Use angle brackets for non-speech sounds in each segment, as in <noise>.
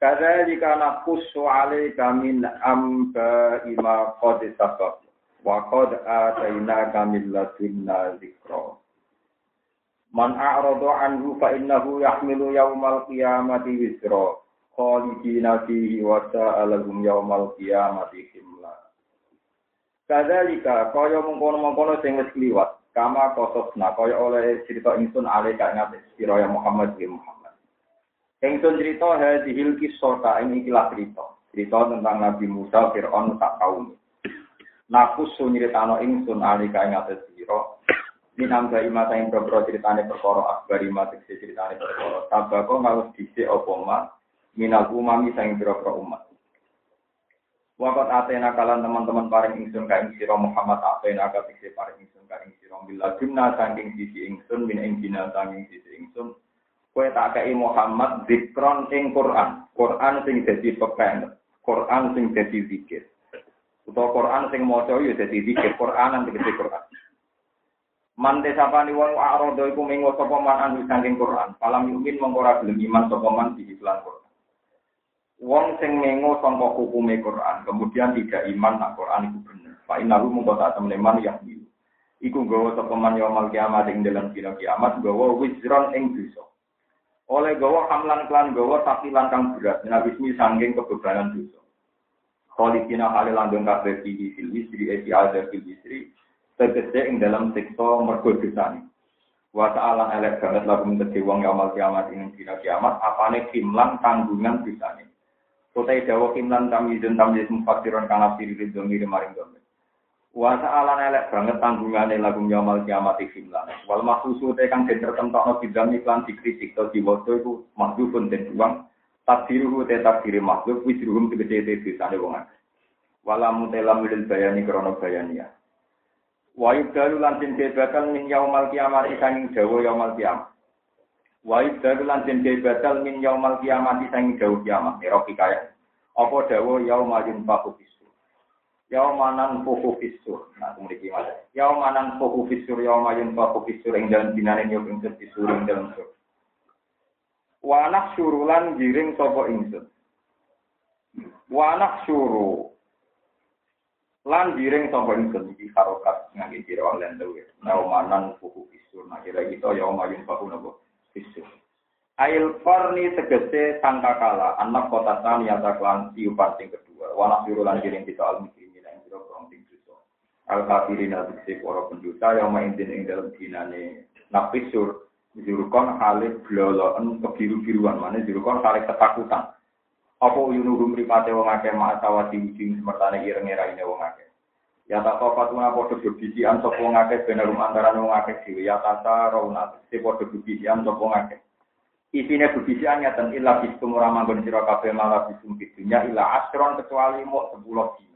Kadzalika naqussu 'alaika min amba'i ma qad sabaq wa qad atainaka min ladunna dzikra. Man a'rada anhu fa innahu yahmilu yaumal qiyamati wizra khalidina fihi wa sa'alahum yaumal qiyamati himla. Kadzalika kaya mengkono-mengkono sing wis kliwat kama kososna kaya oleh cerita ingsun sira Muhammad bin Muhammad. Ingsun cerita hadhil kisah ing ikilah cerita. Cerita tentang Nabi Musa Fir'aun tak kaum. Nakus nyritano ingsun alika ing atas sira. Minam ga imata ing boro ceritane perkara akbar imata ceritane perkara. Tabako ngalus dhisik apa ma minal umami sang boro umat. Wakat atena kalan teman-teman paring ingsun ka ing sira Muhammad atena ka paring ingsun ka ing sira billah jumna saking sisi ingsun min ing dina saking sisi ingsun Kue tak kei Muhammad zikron ing Quran. Quran sing dadi pepen. Quran sing dadi zikir. Utawa Quran sing maca ya dadi zikir. Quran nang dadi Quran. Man desapani wong arodo iku minggu sapa man anu saking Quran. Palam yumin mongko ora gelem iman sapa man di iklan Quran. Wong sing mengo sangka hukume Quran, kemudian tidak iman nak Quran iku bener. Fa innahu mongko tak temene man yang Iku gawa sapa man yaumul kiamat ing dalam kiamat gawa wizron ing dosa oleh gawa hamlan klan gawa tapi langkang berat nabismi sangking kebebanan dosa. Khalidina halil langgeng kabeh di fil wisri esi ada fil wisri tegese ing dalam siksa mergo dosane. Wa ta'ala elek banget lagu mengerti wong yamal kiamat ing dina kiamat apane kimlan tanggungan dosane. Kutai dawa kimlan tamizun tamyiz mufassiron kana siri ridho ngiri maring domir. Wa ta'ala elek banget tanggungane lagu nyamal kiamat iklan. Wal maksusu te kang den tertentokno bidang iklan dikritik to diwaca iku makhlukun den buang. Takdiruhu te takdiri makhluk wisruhum tegese te desane wong akeh. Wala mutela milil bayani krana bayania. Wa yubdalu lan den bakal min yaumal kiamat sanging dawa yaumal kiamat. Wa yubdalu lan den bakal min yaumal kiamat sanging dawa kiamat. Eroki kaya. Apa dawa yaumal yunfaku Yaumanan fuhu fisur. Nah, kemudian gimana? Yaumanan fuhu fisur, yaumayun fuhu fisur, yang dalam binane nyok ingsun fisur, yang dalam sur. Wanak surulan giring sopo ingsun. Wanak suru. Lan giring sopo ingsun. Iki harokat ngaki kira online dewe. Yaumanan fuhu fisur. Nah, kira gitu, yaumayun fuhu nopo fisur. Ail farni tegese sangkakala anak kota tani yang taklan tiupan sing kedua. Wanak surulan giring kita al al kafirin al biksi para pendosa yang main ing dalam dinane nafisur jurukon halih bloloen kebiru-biruan mana jurukon halih ketakutan. Apa yunuhum ripate wong akeh ma'atawa diujing semertane ireng-irene wong akeh. Ya tak topat tuna padha bebisian sapa wong akeh benarum antarané wong akeh dhewe. Ya tata rauna se padha bebisian sapa wong akeh. Isine bebisian nyatan illa bisum ora manggon sira kabeh malah bisum dunya illa asron kecuali mau 10 dina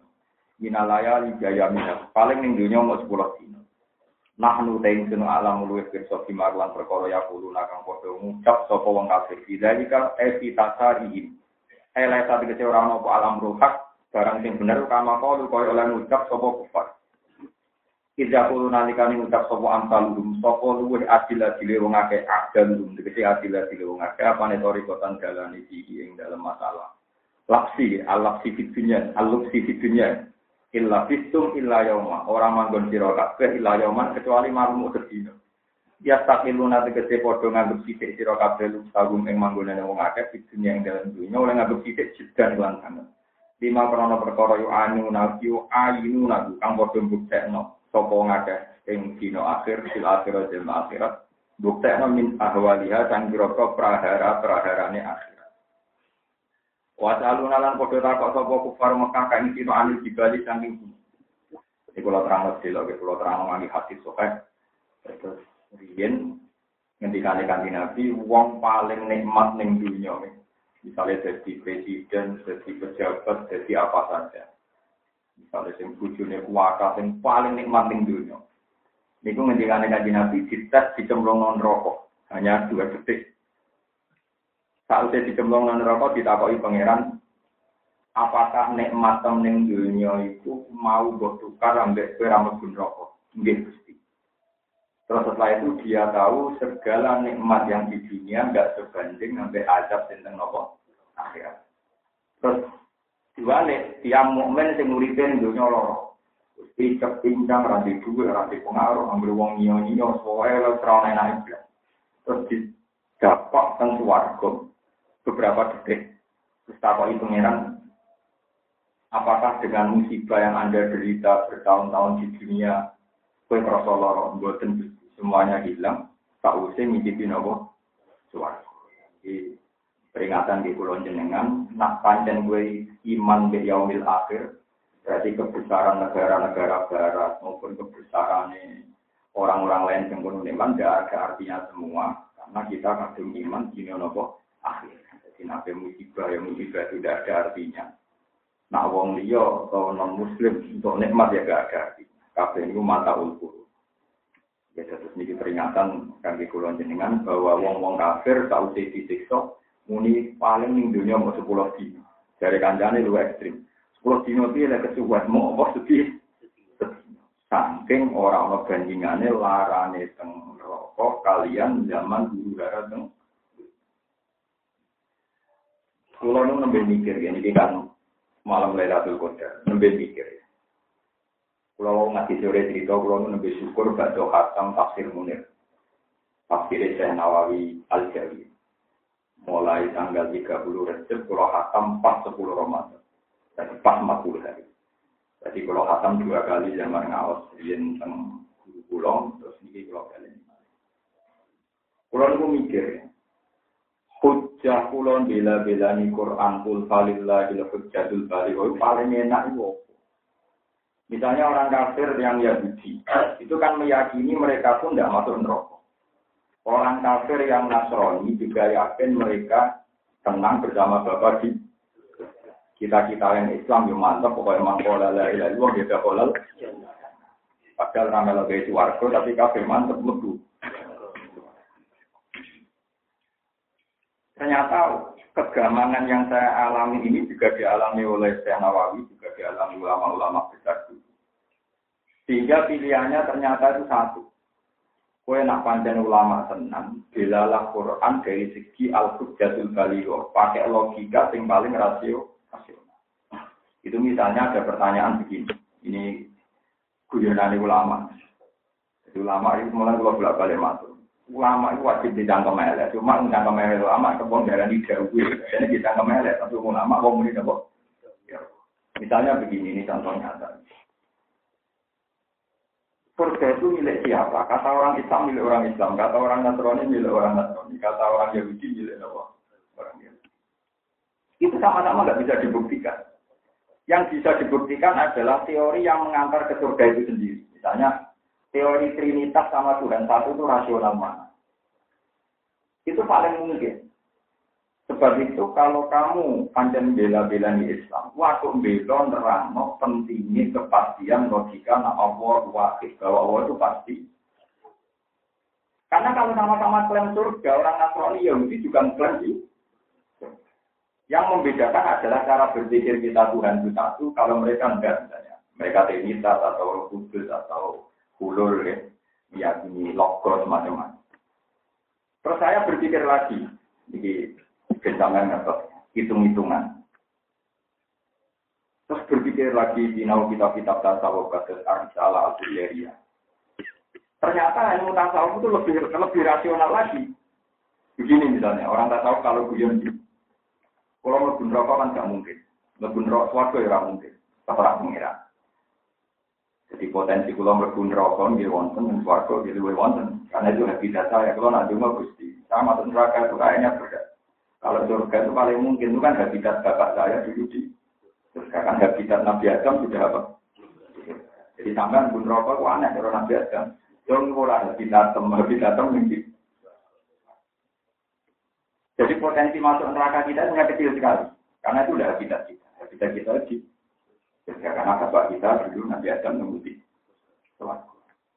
minalaya lijaya minal. Paling ning dunya sepuluh dino. Nahnu ta'in sunu alam luwih pirsa kimarlan perkara ya kulo nakang padha ngucap sapa wong kafir. Bidzalika eti tasarihim. Ele satu kece ora ono alam ruhak barang sing bener kama kalu koyo oleh ngucap sapa kufar. Ida kulo nalikane ngucap sapa amsal lum sapa luwih adil adile wong akeh adil lum tegese adil adile wong akeh apane tori kotan dalane iki ing dalam masalah. Lapsi, al-lapsi fitunya, al-lapsi fitunya, illa bisum illa yauma ora manggon sira kabeh illa yauman kecuali malam sedina ya takiluna tegese padha nganggep sithik sira kabeh sagum ing manggonane wong akeh di dunia ing dalam dunia oleh nganggep sithik jedan lan sanget lima krono perkara yu anu nabi ayinu nabi kang padha mbuktekno sapa wong akeh ing dina akhir sil akhirat dan akhirat buktekno min ahwaliha kang kira-kira prahara-praharane akhir Wasalu nalan podo takok sapa kufar Mekah kain sino anil dibali saking bumi. Ini kalau terang lebih lagi, kalau terang mengalami hati sokai. Terus riyen ngendikane kanthi Nabi, wong paling nikmat ning dunya Misalnya jadi presiden, jadi pejabat, jadi apa saja. Misalnya yang bujurnya kuaka, yang paling nikmat di dunia. Ini ngendikan kaji Nabi, dites dicemplung rokok. Hanya dua detik. Saat dicemplung rokok, ditakoi pangeran, apakah nikmat ning dunia itu mau bertukar ambek kowe ra rokok? Nggih Gusti. Terus setelah itu dia tahu segala nikmat yang di dunia nggak sebanding sampai azab tentang nopo akhirat. Terus diwalik tiang mukmin sing nguripin dunia loro. Gusti kepincang ranti duwe ranti pengaruh ambil wong nyo nyo soalnya lo serana enak Terus di dapat teng swarga beberapa detik. Terus itu pengiran apakah dengan musibah yang Anda derita bertahun-tahun di dunia kue merasa loro, semuanya hilang, tak usah ngicipi nopo suara. Jadi peringatan di pulau jenengan, nak panjang gue iman di yaumil akhir, berarti kebesaran negara-negara barat maupun kebesaran orang-orang lain yang pun iman tidak ada artinya semua, karena kita kadung iman di nopo akhir. Nabi musibah yang musibah tidak ada artinya. Nah, wong liya atau non muslim untuk nikmat ya gak ada artinya. Kabeh itu mata ulkur. Ya terus ini peringatan kaki kulon jenengan bahwa wong-wong kafir usah disiksa muni paling ning dunia mau sepuluh dino. Dari kancane lu ekstrim. Sepuluh dino itu ada kesuwan mau apa sedih. Saking orang orang bandingannya larane teng rokok kalian zaman gara teng. Kulo nu nembe mikir ini kan malam Lailatul Qadar, nembe mikir ya. Kalau ngaji sore cerita, kalau lebih syukur baca khatam tafsir munir. Tafsir Syekh Nawawi Al-Jawi. Mulai tanggal 30 Rejab, kalau khatam pas 10 Ramadan. Jadi pas 40 hari. Jadi kalau khatam dua kali zaman ngawas, yang tentang guru pulau, terus ini kalau kali. Kalau aku mikir ya, hujjah kulon bila-bila ni Quran kul falillah ila hujjatul bali, paling enak itu Misalnya orang kafir yang Yahudi, itu kan meyakini mereka pun tidak masuk neraka. Orang kafir yang Nasrani juga yakin mereka tenang bersama Bapak di. Kita kita yang Islam yang mantap pokoknya mangkola la ilaha illallah dia kolal padahal ramai lebih suwargo tapi kafir mantap lebu ternyata kegamangan yang saya alami ini juga dialami oleh Syekh Nawawi juga dialami ulama-ulama besar sehingga pilihannya ternyata itu satu. Kue nak panjang ulama tenang, bilalah Quran dari segi al-hujjatul baligho, pakai logika yang paling rasio, rasional. Itu misalnya ada pertanyaan begini, ini guyonan ulama. Jadi ulama itu mulai kalau balik masuk. Ulama itu wajib ditangkap melek, cuma ditangkap melek ulama kebon darah di jauh, jadi ditangkap melek, tapi ulama kok muni Misalnya begini, ini contoh nyata. Surga itu milik siapa? Kata orang Islam milik orang Islam, kata orang Nasrani milik orang Nasrani, kata orang Yahudi milik orang Yahudi. Itu sama-sama nggak bisa dibuktikan. Yang bisa dibuktikan adalah teori yang mengantar ke surga itu sendiri. Misalnya teori Trinitas sama Tuhan satu itu rasional mana? Itu paling mungkin. Sebab itu kalau kamu panjang bela-bela di Islam, waktu bela nerangno pentingnya kepastian logika nah Allah wahid bahwa Allah itu pasti. Karena kalau sama-sama klaim surga, orang Nasrani Yahudi juga klaim sih. Yang membedakan adalah cara berpikir kita Tuhan itu satu, kalau mereka enggak misalnya. Mereka Trinitas atau Kudus atau Hulul ya, meyakini logos macam-macam. Terus saya berpikir lagi, ini Bentangan atau hitung-hitungan. Terus berpikir lagi di kitab-kitab tasawuf kasus Arisala al Ternyata ilmu tasawuf itu lebih lebih rasional lagi. Begini misalnya, orang tasawuf kalau guyon kalau lebih rokok kan nggak mungkin. Lebih rokok suatu ya mungkin. Terserah pengira. Jadi potensi kalau lebih rokok dia wonten dan suatu dia lebih wonten. Karena itu habitat saya. Kalau nanti mau gusti, sama neraka itu kayaknya berbeda. Kalau surga itu paling mungkin itu kan habitat bapak saya dulu di surga kan habitat Nabi Adam sudah apa? Jadi sampean pun rokok itu aneh kalau Nabi Adam. Jangan pola habitat tem habitat tem mungkin. Jadi potensi masuk neraka kita hanya kecil sekali. Karena itu udah habitat kita. Habitat kita di ya, karena bapak kita dulu Nabi Adam menguti.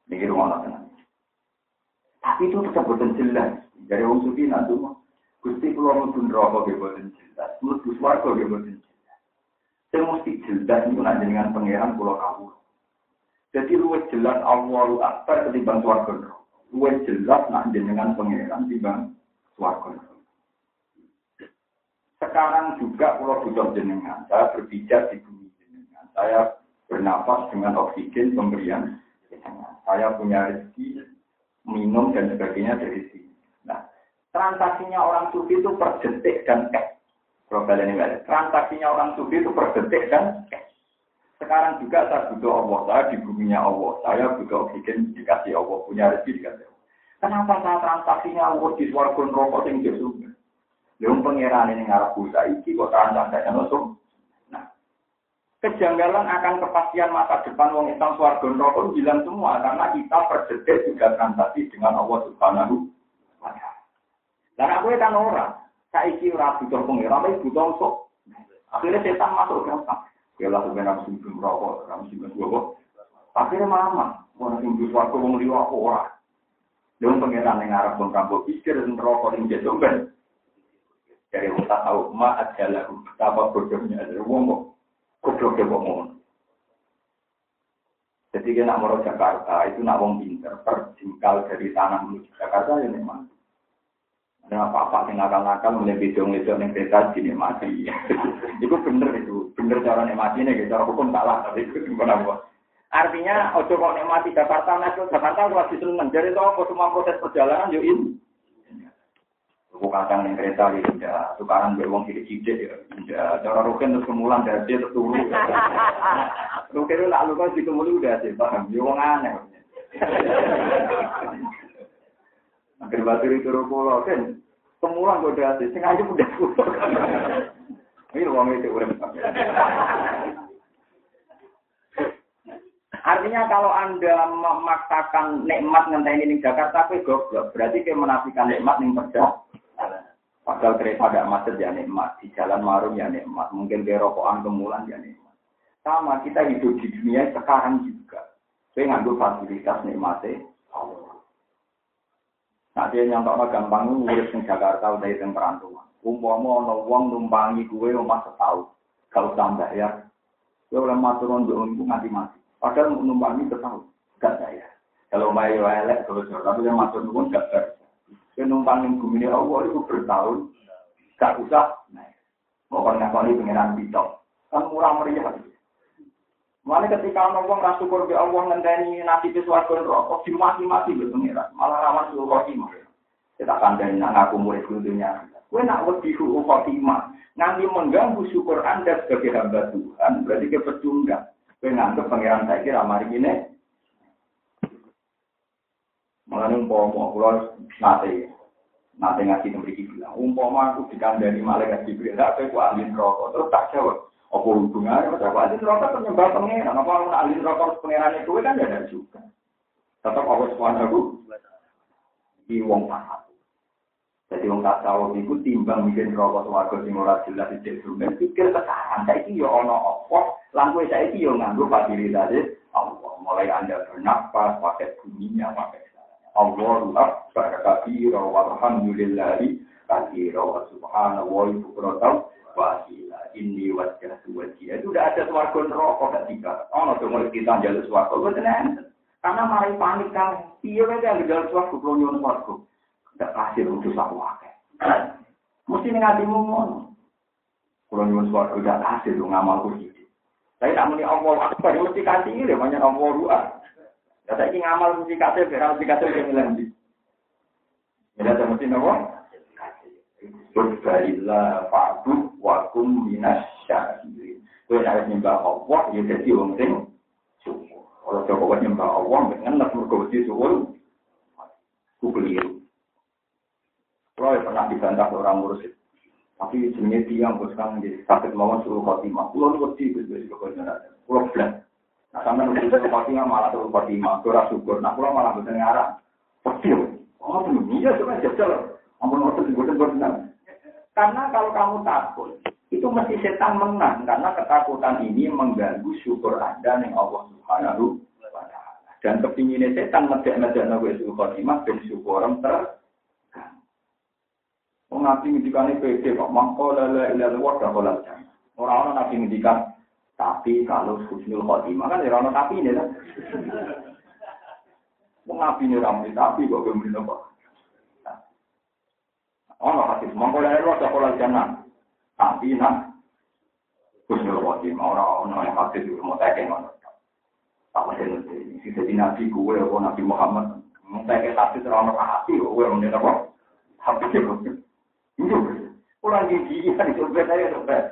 Ini rumah tenang. Tapi itu tetap boten jelas. Dari wong suci nanti mah Gusti kula mlebu neraka nggih boten jelas. Mlebu swarga nggih boten jelas. Sing mesti jelas niku nek jenengan pangeran kula kawula. Jadi luwih jelas Allahu Akbar ketimbang neraka. Luwih jelas nek jenengan pangeran timbang neraka. Sekarang juga kalau butuh jenengan, saya berbicara di. Saya bernapas dengan oksigen pemberian. Saya punya rezeki, minum dan sebagainya dari sini. Nah, transaksinya orang sufi itu per detik dan cash. Global ini Transaksinya orang sufi itu per detik dan cash. Sekarang juga saya butuh Allah, saya di buminya Allah, saya butuh oksigen dikasih Allah, punya rezeki dikasih Allah. Kenapa saya transaksinya Allah di suara rokok yang jauh Yang pengiran ini ngarap busa iki kok transaksinya nusuk. Kejanggalan akan kepastian masa depan wong Islam suarga neraka bilang semua karena kita per juga transaksi dengan Allah Subhanahu wa taala. Dan aku kan orang, saiki ora butuh pengiran, tapi butuh sok. Akhirnya setan masuk gampang. Ya lah sebenarnya harus hidup merokok, harus hidup gua Akhirnya mama, orang yang hidup suarga wong liwa ora. Yang pengiran yang bang kambo pikir neraka yang jatuh ben. Dari wong tak tahu ma adalah betapa bodohnya ada wong kok gobloknya kok ngono. Jadi kita mau Jakarta itu nak wong pinter perjingkal dari tanah menuju Jakarta ya memang. Nah, apa-apa yang nakal-nakal mulai bidung itu yang kereta dinikmati. itu bener itu, bener cara nikmati ini, cara hukum salah, tapi itu gimana buat. Artinya, ojo kok nikmati Jakarta, nah Jakarta wajib seneng. Jadi itu apa semua proses perjalanan yuk ini. Tuku kacang yang kereta ya tidak, tukaran beruang sidik-sidik ya tidak. Cara rukin terus kemulan dari dia terus turu. Rukin itu lalu kan dikemuli udah sih, paham? Ya wong aneh. Akhir batu itu rukulo kan, kemulan kok udah sih, sengaja udah Ini uang itu udah. Artinya kalau Anda memaksakan nikmat ngenteni di Jakarta, tapi goblok. Berarti kayak menafikan nikmat ning perjalanan. Padahal kereta ada macet ya nikmat, di jalan marung ya nikmat, mungkin di rokokan kemulan ya nikmat. Sama kita hidup di dunia sekarang juga. Saya ngambil fasilitas nikmatnya. Nah dia nyontok gampang ngurus di Jakarta udah itu perantauan. Umpama ono wong numpangi gue omah setahun. Kalau tambah ya, ya oleh maturun untuk nganti mati. Padahal numpangi setahun, gak saya. Kalau mayu elek kalau tapi yang matur pun gak numpang yang bumi ini Allah itu bertahun, gak usah. Mau kan ngakoni pengiran bidok, kan murah meriah. Mana ketika orang rasa syukur be Allah ngenteni nabi ke suarga rokok dimati-mati be pengiran, malah rawan suruh khotimah. Kita kandani anak aku murid dunia. Kue nak wedi suruh khotimah, nanti mengganggu syukur anda sebagai hamba Tuhan, berarti kepecundang. Kue nganggep pengiran saya kira mari ini Mengenai umpama, kalau nate, nate ngaji memiliki bilang, umpama aku dikandani malaikat Jibril, tapi aku ahli rokok, terus tak jawab. Apa hubungannya? Aku ahli rokok penyembah pengeran, apa aku ahli rokok pengeran itu kan ada juga. Tetap aku semuanya aku, di wong paham. Jadi wong tak tahu itu timbang bikin rokok suarga sing ora jelas di dunia, pikir sekarang saya ini ya ono apa, langkah saya ini ya nganggo fasilitas Allah. Mulai anda bernapas, pakai bunyinya, pakai Allahu akbar kabira walhamdulillahi kabira wa subhanallahi bukratan wa asila inni wajjahtu wajhiya. Itu udah ada swarga neraka ketika ono to mulai kita jalur swarga boten karena mari panik kan piye wae kan jalur swarga kulo nyuwun swarga ndak kasih untuk sak wae mesti ning atimu ngono. Kulo nyuwun swarga ndak kasih lu ngamal kuwi tapi tak muni Allah akbar mesti kasih ini banyak Allah ruah Ya saya ingin ngamal mesti kasih, biar mesti kasih yang ngelanji. Ya saya mesti nopo. Wa kum minas syakirin. Kau harus nyembah Allah, ya jadi orang sing. Kalau coba nyembah Allah, ngenes mergo wedi syukur. Ku keliru. Kalau pernah dibantah orang mursyid. Tapi jenis tiang, bos kan sakit mawon suruh khotimah. Pulau nu wedi, pulau belas. Nah, sama nulis Fatimah malah tuh Fatimah, kurang syukur. Nah, pulang malah betul ngarang. Pasti, oh belum iya cuma jajal. Ampun waktu di bodoh bodoh Karena kalau kamu takut, itu mesti setan menang karena ketakutan ini mengganggu syukur Anda yang Allah Subhanahu wa taala. Dan kepinginnya setan ngejak-ngejak nabi itu khotimah dan syukur ter Wong nabi ngendikane pede kok mangko la ilaha illallah dah kolal Orang-orang nabi ngendikan tapi kalau husnul khotimah kan ya ono tapi ini kan. Wong nabi ini ramai tapi kok belum apa. Ono hadis mangko la ilaha dah kolal tapi nah, Husnul Khotimah, orang-orang yang hadis itu mau tanya ngono. Tak mesti ngerti. Si jadi Nabi gue, atau Nabi Muhammad. Tanya hadis orang hati, gue menurut apa? Hati itu. Itu. Kurang gigi, kan itu saya sampai.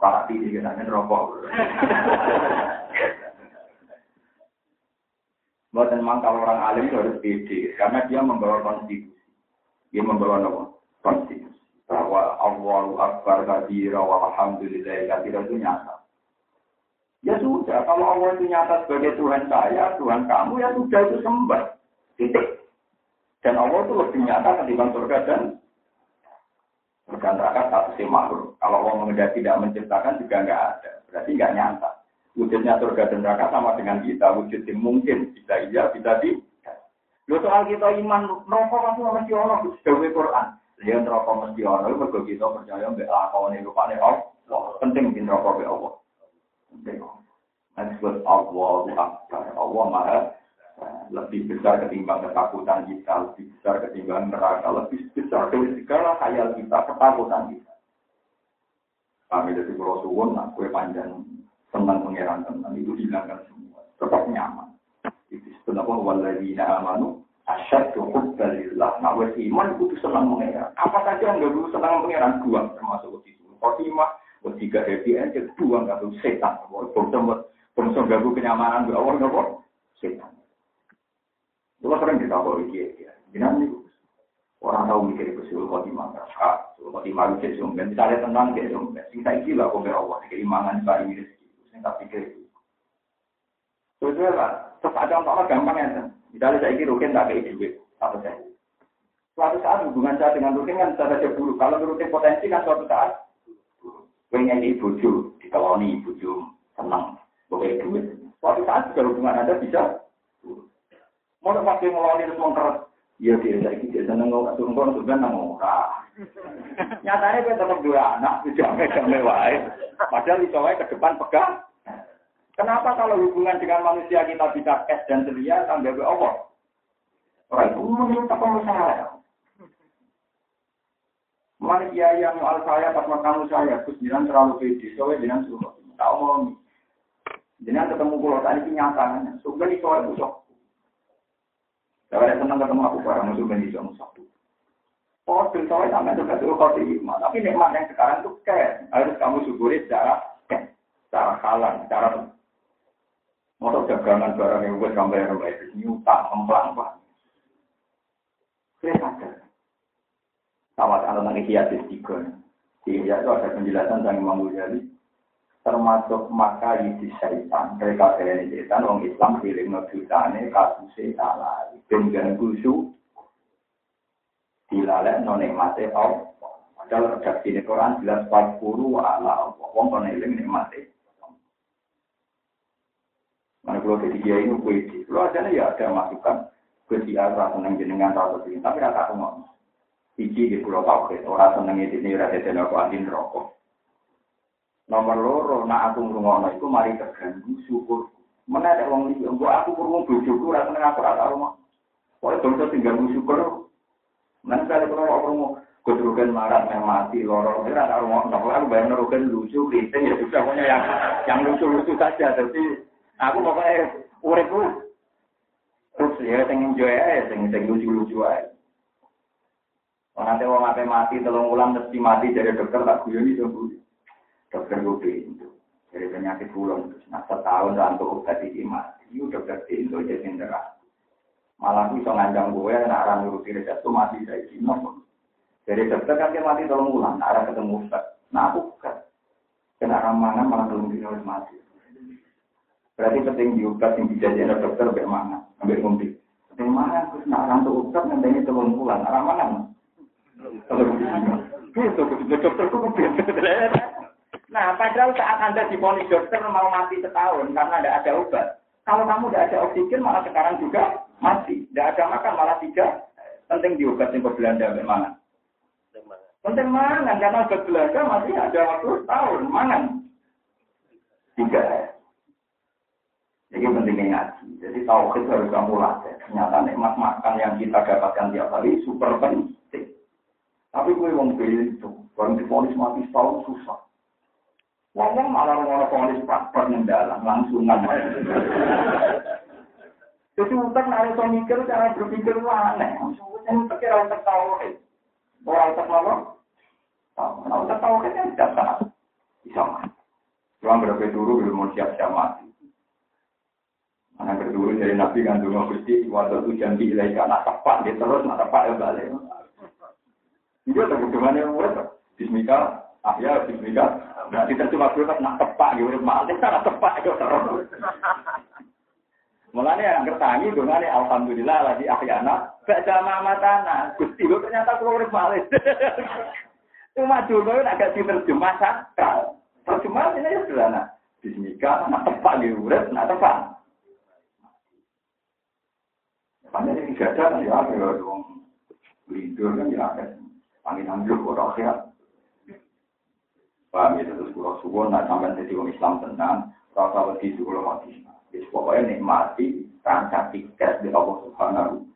Para tinggi kita kan rokok. Bukan memang kalau orang alim itu harus pede, karena dia membawa konstitusi. Dia membawa apa? Konstitusi bahwa Allahu Akbar kabira wa alhamdulillah kabira itu nyata. Ya sudah, kalau Allah itu nyata sebagai Tuhan saya, Tuhan kamu, ya sudah itu sembah. Titik. Dan Allah itu lebih nyata ketimbang surga dan surga neraka satu si makhluk. Kalau Allah mengendaki tidak menciptakan juga nggak ada. Berarti nggak nyata. Wujudnya surga dan neraka sama dengan kita. Wujud yang mungkin. Bisa iya, bisa tidak. Lo soal kita iman, rokok kamu masih Allah. Sudah Quran. Dia neraka mesti ono mergo kita percaya mbek lakone rupane Allah. Penting di neraka mbek Allah. Penting. Disebut Allah Akbar. Allah Maha lebih besar ketimbang ketakutan kita, lebih besar ketimbang neraka, lebih besar dari segala khayal kita, ketakutan kita. Kami dari Pulau Suwon, kue panjang senang pengiran tenang itu hilangkan semua, tetap nyaman. Itu sebenarnya waladina amanu asyadu hubbalillah. Nah, wes iman kudu senang mengeran. Apa saja yang gak perlu senang mengeran dua termasuk waktu itu. Khotimah, waktu tiga happy aja dua nggak perlu setan. Bongsom bongsom ganggu kenyamanan gak awal nggak setan. Dua sering kita bawa dia dia. Jangan nih orang tahu mikir itu suul khotimah nggak suul khotimah itu sumben. Misalnya tentang dia sumben. Sing saya gila kok Allah. Keimangan saya ini rezeki. Tak pikir itu. Lah, terus ada orang gampang ya. Misalnya saya kira rukin tak kayak duit, satu saya. Suatu saat hubungan saya dengan rukin kan bisa saja buruk. Kalau rukin potensi kan suatu saat, pengen di buju, dikeloni buju, senang, boleh duit. Suatu saat juga hubungan Anda bisa buruk. Mau pakai ngeloni terus mengkeras, Iya dia saya kira seneng nggak turun turun sudah nang ora. <laughs> Nyatanya kita tetap dua anak, tidak jamai wae. Padahal itu ke depan pegang. Kenapa kalau hubungan dengan manusia kita bisa es dan ceria sampai ke Allah? Orang itu meminta pengusaha. Manusia yang al saya pas kamu saya, terus jangan terlalu pede, soalnya jangan suruh. Tahu mau nih. Jangan ketemu pulau tadi kenyataannya. Sudah di soal busuk. Kalau ada senang ketemu aku barang musuh ben iso musuh. Oh, soalnya sampai juga tuh kau Tapi nikmat yang sekarang tuh kayak harus kamu syukuri secara secara halal, secara Motor dagangan barang yang buat sampai yang baik, nyutang, emplang, pak. Saya sadar. Sama anak kiasis tiga. Di itu ada penjelasan dari Imam Ghazali termasuk maka isi syaitan. Mereka kalian setan orang Islam pilih ngedutane kasus salah dengan kusu dilalek nonek mate au padahal redaksi di Quran jelas 40 ala wong kono eling nikmate Mana kalau jadi dia ini puisi, kalau ada ya ada masukan dia rasa seneng jenengan seneng, tapi aku mau. Iji di pulau Pake, orang seneng itu ini rasa seneng aku andin rokok. Nomor loro, nak aku ngurungono itu mari terganggu syukur. Mana ada orang liya, gua aku kurung bujuku, rasa seneng aku rasa rumah. Pokoknya bangsa tinggal syukur. Nanti kalau kalau aku mau keturunan marah yang mati lorong ini rasa rumah, nah aku bayang nerukan lucu, kriting ya sudah pokoknya yang yang lucu-lucu saja, tapi Aku pokoknya urip ku terus ya sing enjoy ae sing sing lucu-lucu. Ora ate wong ape mati telung wulan mesti mati dari dokter tak guyoni sembuh. Dokter gue pintu. Dari penyakit terus nah setahun untuk obat iki mati. Iku dokter pintu jadi neraka. Malah bisa ngandang gue, nak orang nuruti resep tuh mati dari kino. Dari dokter kan dia mati tolong ulang, arah ketemu Ustaz. Nah aku kan, kena ramanan malah belum dino mati. Berarti penting diubat yang dijadikan dokter sampai mana? Sampai ngombe. Sampai mana? Terus nak orang tuh ubat nanti telung bulan. Arah mana? Gitu, dokterku Nah, padahal saat Anda diponis dokter mau mati setahun karena tidak ada obat. Kalau kamu tidak ada oksigen, malah sekarang juga mati. Tidak ada makan, malah tidak. Penting diobatin ke Belanda bagaimana? Penting mangan, karena obat Belanda masih ada waktu tahun. Mangan. Tiga. Jadi pentingnya ngaji. Jadi tauhid harus kamu latih. Ternyata nikmat makan yang kita dapatkan tiap hari super penting. Tapi gue wong itu, orang diponis mati setahun susah. Wong malah ngono ponis praktek ning dalam langsungan. Jadi utak nari so mikir cara berpikir aneh. Yang pikir otak tauhid. Orang otak apa? Tahu, otak tauhid kan tidak salah. Bisa mati. Cuma berapa dulu belum mau siap-siap mati. Mana kedua dari Nabi kan dulu gusti waktu itu janji ilahi karena tepat dia terus nak tepat ya balik. Dia tak hubungannya murid. Bismika, ah ya. Nah kita cuma berkat nak tepat gitu, malah cara tepat itu terus. <laughs> Mulanya yang kertangi dongane alhamdulillah lagi ahyana baca mamatana. Gusti lo ternyata keluar balik. <laughs> Cuma dulu agak diterjemah sakral. Terjemah ini ya sederhana. Bismika, nak tepat gitu, nak tepat. Makanya ini gak ada, ya ya dong. Lindur kan ya. Angin ambil orang sehat. Paham ya, terus pulau suwon, nah sampai jadi orang Islam tenang, rasa wedi sukulah mati. Jadi pokoknya nikmati, rancang tiket di Allah Subhanahu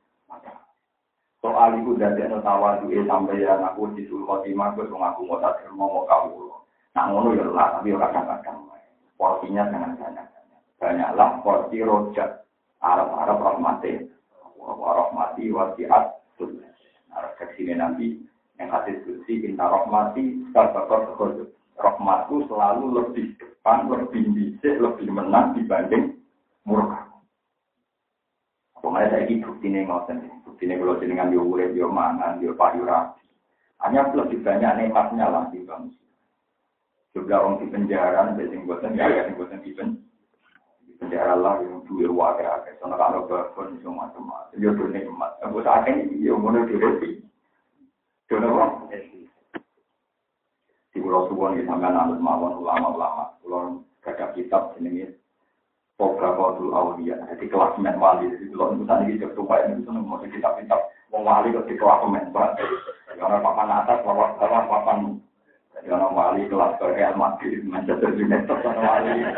Soal itu dari anu tawa duwe sampai ya aku di sul khotimah gue ngaku mau tak mau mau kamu Nah ngono ya lah tapi ya kadang-kadang. Porsinya sangat banyak. Banyaklah porsi rojak. Arab-Arab rahmatin warahmati wasiat Nah, redaksi nanti yang hadis kursi inta rahmati sabakor sekolah rahmatku selalu lebih depan, lebih bisik, lebih menang dibanding murka. Pokoknya saya ini bukti ini ngoten, bukti ini kalau jenengan dia urep, dia mangan, payu rapi. Hanya lebih banyak nikmatnya lah di bangsa. Juga orang di penjara, biasanya buatan ya, yang buatan di penjara lah yang duit wakil akeh soalnya kalau berpun itu macam-macam ya udah nikmat aku ini ya mau direti Jono apa? Di pulau Suwon kita sampai nanti mawon ulama-ulama. Pulau gagap kitab ini Poga Qatul Aulia jadi kelas men wali. Jadi pulau itu tadi kita coba ini itu mau kitab-kitab. Mau wali kok di kelas men karena papan atas papan bawah papan orang wali kelas kayak Madrid Manchester United wali.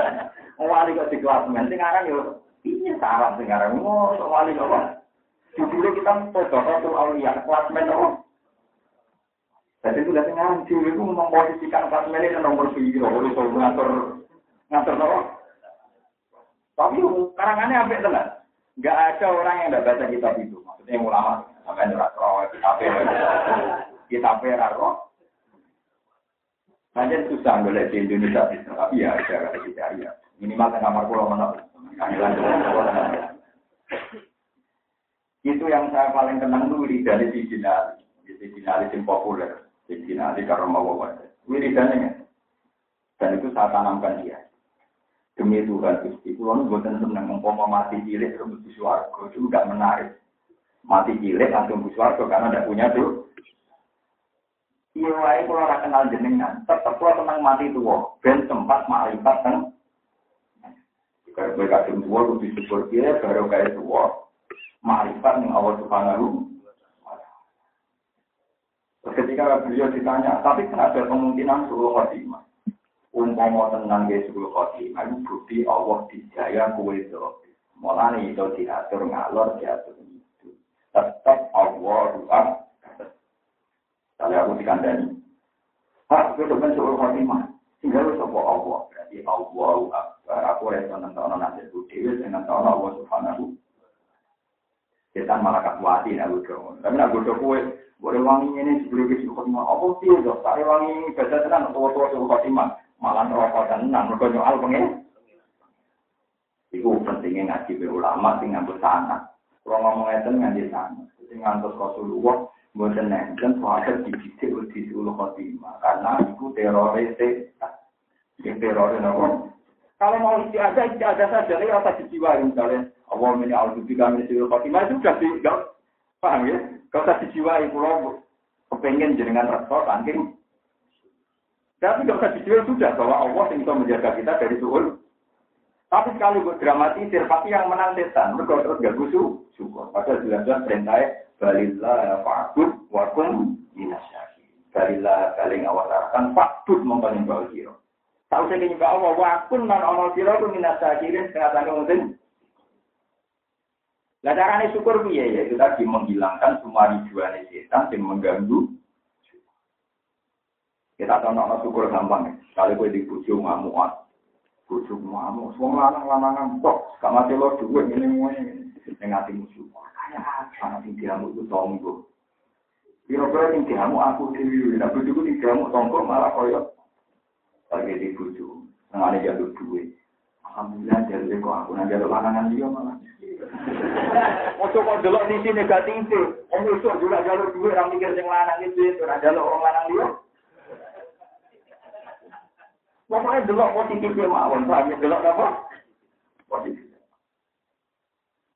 Wali kok di kelas men sing aran yo piye sarap aran oh wali kok judulnya kita tuh aulia kelas men jadi itu dari ngaji itu memposisikan men ini nomor tiga oleh so ngatur ngatur apa? Tapi karangannya apa tenan. Nggak ada orang yang tidak baca kitab itu. Maksudnya ulama. Sampai nurat roh kitab kitab roh. Hanya susah boleh di Indonesia, tapi ya ada kita ya. Minimal ke kamar pulau mana. Itu yang saya paling kenang tuh dari di Dinali. Di Dinali yang populer. Di Dinali karena mau bawa. Wiridannya. Dan itu saya tanamkan dia. Demi Tuhan Gusti, pulau nu buatan seneng umpama mati cilik terus di suarga itu enggak menarik. Mati cilik langsung di suarga karena tidak punya tuh. Iya wae kalau ora kenal jenengan, tetep kalau tenang mati tua, ben sempat makrifat Kayak gue kadung tua, gue disyukur dia, baru kayak tua. Marifat yang Allah subhanahu Ketika beliau ditanya, tapi kan ada kemungkinan suruh khotimah. Umpama tenang ke suruh khotimah, itu bukti Allah dijaya kue itu. Mulanya itu diatur ngalor, diatur itu. Tetap Allah doa. Kalau aku dikandani. Hak, itu kan suruh khotimah. Tinggal sopo Allah. Berarti Allah Aku rasa nonton nasib dewi dengan Allah Subhanahu. Kita malah kakuati nak bodoh. Tapi nak bodoh kue boleh wangi ini sebelum kita khotimah. Apa sih dok? Saya wangi baca tenang atau tua tua khotimah. Malah rokok nang mereka nyoal pengen. Iku pentingnya ngaji be ulama sing nganggo sana. Kalau ngomong itu ngaji sana. Sing ngantos Rasulullah mboten nenten soal dididik di ulu khotimah karena itu teroris. Yang teroris nopo? Kalau mau istiadah, istiadah saja, ini rasa dijiwai misalnya. Allah ini al kami sirul khotimah itu sudah di, paham ya? Gak usah dijiwai, pulau kepengen jenengan rektor saking tapi tidak usah dijual sudah bahwa Allah yang bisa menjaga kita dari suhul. Tapi sekali buat dramatisir, pasti yang menang setan. Mereka terus gak gusu, syukur. Padahal jelas-jelas perintahnya, balillah fa'bud wakum minasyaki. Balillah baling awal arakan fa'bud mengpaling bawah. Tahu saya nyembah Allah, wakun nan ono kiro itu minasyakirin setengah tangga mungkin. Nah caranya syukur piye ya itu tadi menghilangkan semua ribuan setan yang mengganggu kita tahu nak syukur gampang ya. Kali gue di bujuk ngamuan, bujuk ngamuk, semua lanang lanangan tok. Gak mati lo dua ini ini yang ngati musuh. Kayak apa nanti diamu itu tonggo. Kira-kira yang diamu aku dewi, nah bujukku di diamu tonggo malah koyok. Lagi di nggak ada jalur duit. Alhamdulillah jadi kok aku nanti ada lanangan dia malah. <laughs> Ojo kok delok sisi negatif, om usuk juga jalur duit, orang mikir yang lanang itu, orang jalur orang lanang dia. Pokoknya delok positifnya mawon, paham ya delok apa? Positif.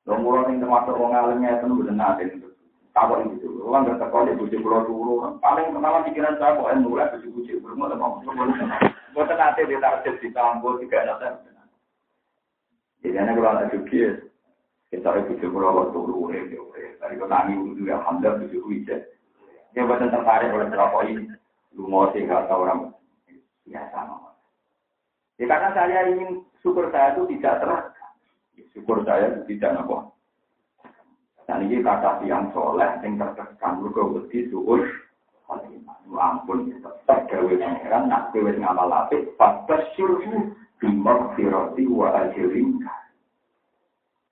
Dong yang termasuk orang alimnya itu bener nanti itu. Tahu itu, orang terkau di bujuk pulau turu. Paling pertama pikiran saya kok yang mulai bujuk bujuk belum ada mau. Buat nanti di target di kampus juga ada. Jadi anak kalau ada juga, kita itu bujuk pulau turu, dari kau nangis itu ya alhamdulillah bujuk bujuk. Dia buatan tertarik oleh ini. Lu mau sih tahu orang biasa mama. Ya karena saya ingin syukur saya itu tidak terekam. Ya, syukur saya itu tidak apa. Dan ini kata yang soleh yang tertekan juga wedi syukur. Ya ampun, tetap gawe pangeran, nak gawe ngamal apik, pada syurhu bimok firoti wa ajirin.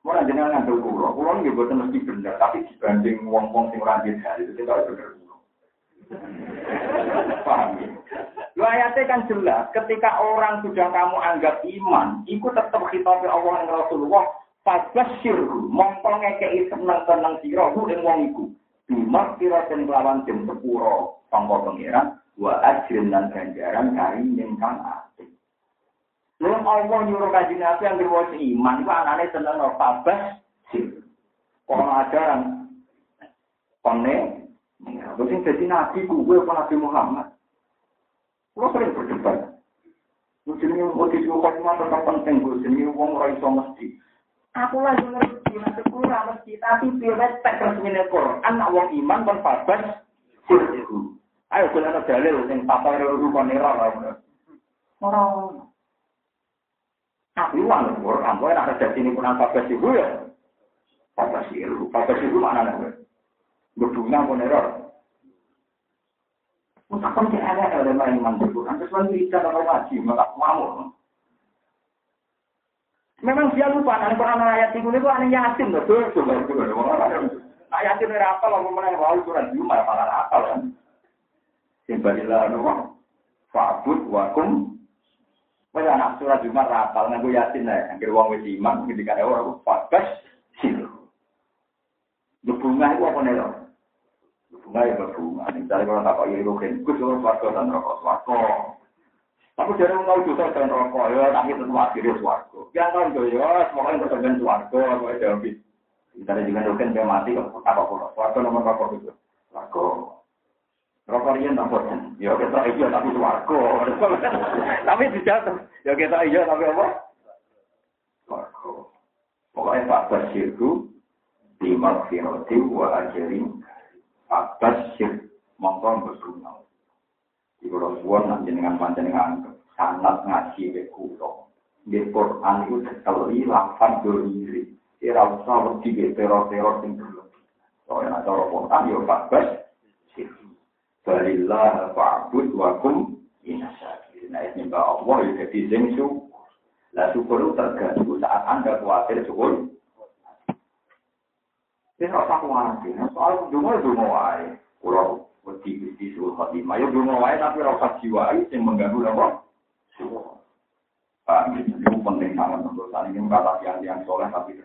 Mau jenengan ngambil kulo, kulo ini buat mesti benar, tapi dibanding wong-wong sing rajin hari itu tidak benar kulo. <laughs> Paham ya? Lu ayatnya kan jelas, ketika orang sudah kamu anggap iman, ikut tetap khitab Allah dan Rasulullah, Fadbashirhu, mongko ngekei seneng-seneng sirahu ing wong iku. Bimak kira dan kelawan jam sepuro, tangga pengiran, wa ajrin dan ganjaran kari nyengkang asik. Lalu Allah nyuruh kaji nabi yang berwajib iman, itu anaknya seneng no Fadbashir. Orang ajaran, kone, terus yang jadi nabi gue, Nabi Muhammad. Kalau sering berdebat. Jenenge mau mah tetap penting gue. Jenenge wong ora iso. Aku lagi ngerti maksudku ora mesti, tapi tak resmine Quran anak wong iman kon babas Ayo kula ana dalil sing papa ora rukun ora ora. Ora. Tapi wong Quran kowe nek dadi ini Quran babas iku ya. Babas iku, babas iku mana. Berdunga pun error. Mutakan ke ada ada iman Quran, terus lagi tidak ada ngaji, maka mau. Memang dia lupa kan Quran ayat itu itu aneh yasin loh. Ayat itu berapa lah? Mana yang lalu Quran cuma apa kan? apa lah? Sembilan loh. Fakut wakum. Mana anak surat cuma rapal nang gue yasin lah. Angger wong wis iman ketika ada orang fakas silo. Berbunga itu apa nih loh? Berbunga ya berbunga. Nih dari orang tak kau ini lo kenkus orang fakas dan rokok fakas. Tapi dari mau dosa dan rokok, ya tapi tetap akhirnya suarga. Yang tahu ya, semoga yang berkenan suarga, gue jawab. Misalnya juga rogen dia mati, apa pula. Suarga nomor rokok itu. Suarga. Rokok ini tak bosan. Ya kita iya tapi suarga. <laughs> Tapi tidak, ya kita iya tapi apa? Suarga. Pokoknya Pak Basir itu, di Makfirati wa ajarin Abbas sir mongko berbunga. Di kalau suwon nanti dengan panjenengan sangat ngaji ke kulo. Di Quran itu sekali lafaz diri. Ira usah wedi ke teror-teror sing berlebih. Soalnya cara Quran Abbas sir. Balillah fa'bud wa kum inasyakirin. Nah, ini Mbak Allah ya jadi sing syukur. Lah syukur itu tergantung saat Anda khawatir syukur. Ini rasa khawatir. Soal dungo dungo wae. Wedi wedi suruh khotimah. Ya dungo wae tapi rasa jiwa yang mengganggu apa? Paham ya? Itu penting sangat untuk saat ini kata yang soleh tapi.